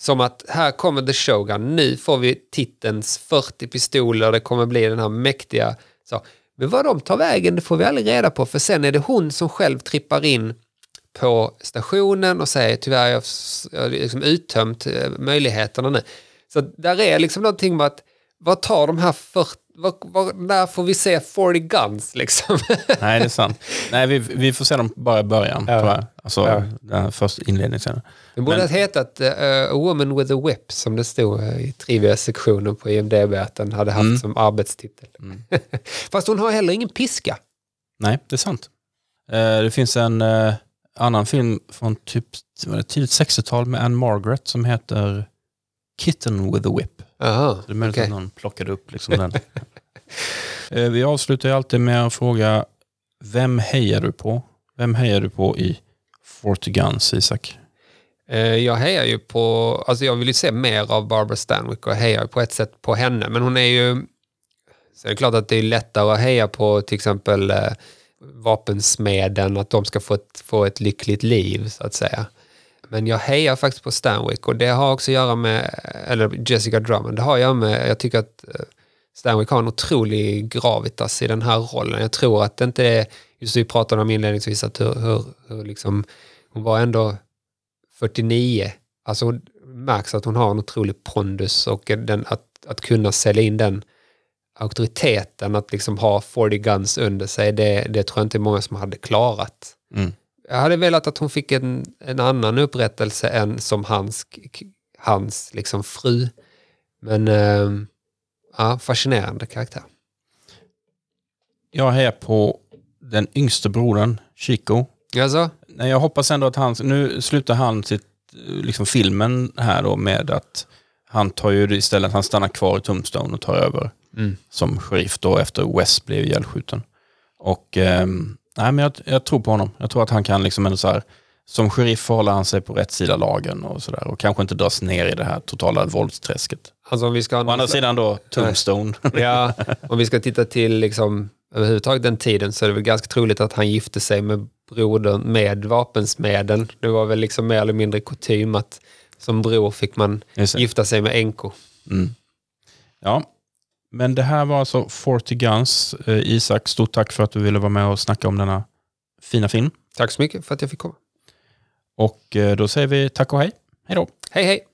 Som att här kommer The Shogun, nu får vi titelns 40 pistoler, det kommer bli den här mäktiga. Så. Men vad de tar vägen det får vi aldrig reda på för sen är det hon som själv trippar in på stationen och säger tyvärr jag har liksom uttömt eh, möjligheterna nu. Så där är liksom någonting med att vad tar de här 40, vad, vad, när får vi se 40 guns liksom? (laughs) Nej, det är sant. Nej, vi, vi får se dem bara i början, Ja. jag. Alltså, Ja. den första inledningen. Det borde Men- ha hetat eh, A Woman with a Whip som det stod eh, i trivia-sektionen på IMDB att den hade haft Mm. som arbetstitel. (laughs) Fast hon har heller ingen piska. Nej, det är sant. Eh, det finns en eh, annan film från typ tidigt 60-tal med Anne Margaret som heter Kitten with a Whip. Aha, Det är möjligt okej. att någon plockade upp liksom den. (laughs) Eh, Vi avslutar ju alltid med att fråga, vem hejar du på? Vem hejar du på i 40 Guns, Isak? Eh, Jag hejar ju på, alltså jag vill ju se mer av Barbara Stanwyck och hejar på ett sätt på henne. Men hon är ju, så det är klart att det är lättare att heja på till exempel eh, vapensmeden, att de ska få ett, få ett lyckligt liv så att säga. Men jag hejar faktiskt på Stanwick och det har också att göra med, eller Jessica Drummond, det har att göra med, jag tycker att eh, Stanwick har en otrolig gravitas i den här rollen. Jag tror att det inte är, just det vi pratade om inledningsvis, att hur, hur, hur liksom, hon var ändå 49. Alltså hon märks att hon har en otrolig pondus och den, att, att kunna sälja in den auktoriteten, att liksom ha 40 guns under sig, det, det tror jag inte många som hade klarat. Mm. Jag hade velat att hon fick en, en annan upprättelse än som hans, hans liksom fru. Men eh, ja, fascinerande karaktär. Jag hejar på den yngste brodern, Chico. Alltså, Nej, jag hoppas ändå att han, nu slutar han sitt eh, liksom filmen här då med att han tar ju istället, han stannar kvar i Tombstone och tar över Mm. som sheriff då efter West blev ihjälskjuten. Och ehm, nej, men jag, jag tror på honom. Jag tror att han kan liksom ändå så här, som sheriff håller han sig på rätt sida lagen och sådär och kanske inte dras ner i det här totala våldsträsket. Alltså om vi ska Å andra sidan då Tombstone. Ja, om vi ska titta till liksom, överhuvudtaget den tiden så är det väl ganska troligt att han gifte sig med brodern med vapensmeden. Det var väl liksom mer eller mindre kutym att som bror fick man gifta sig med änkor. Mm. Ja, men det här var alltså 40 Guns. Eh, Isak, stort tack för att du ville vara med och snacka om denna fina film. Tack så mycket för att jag fick komma. Och eh, då säger vi tack och hej. Hej då. Hej hej!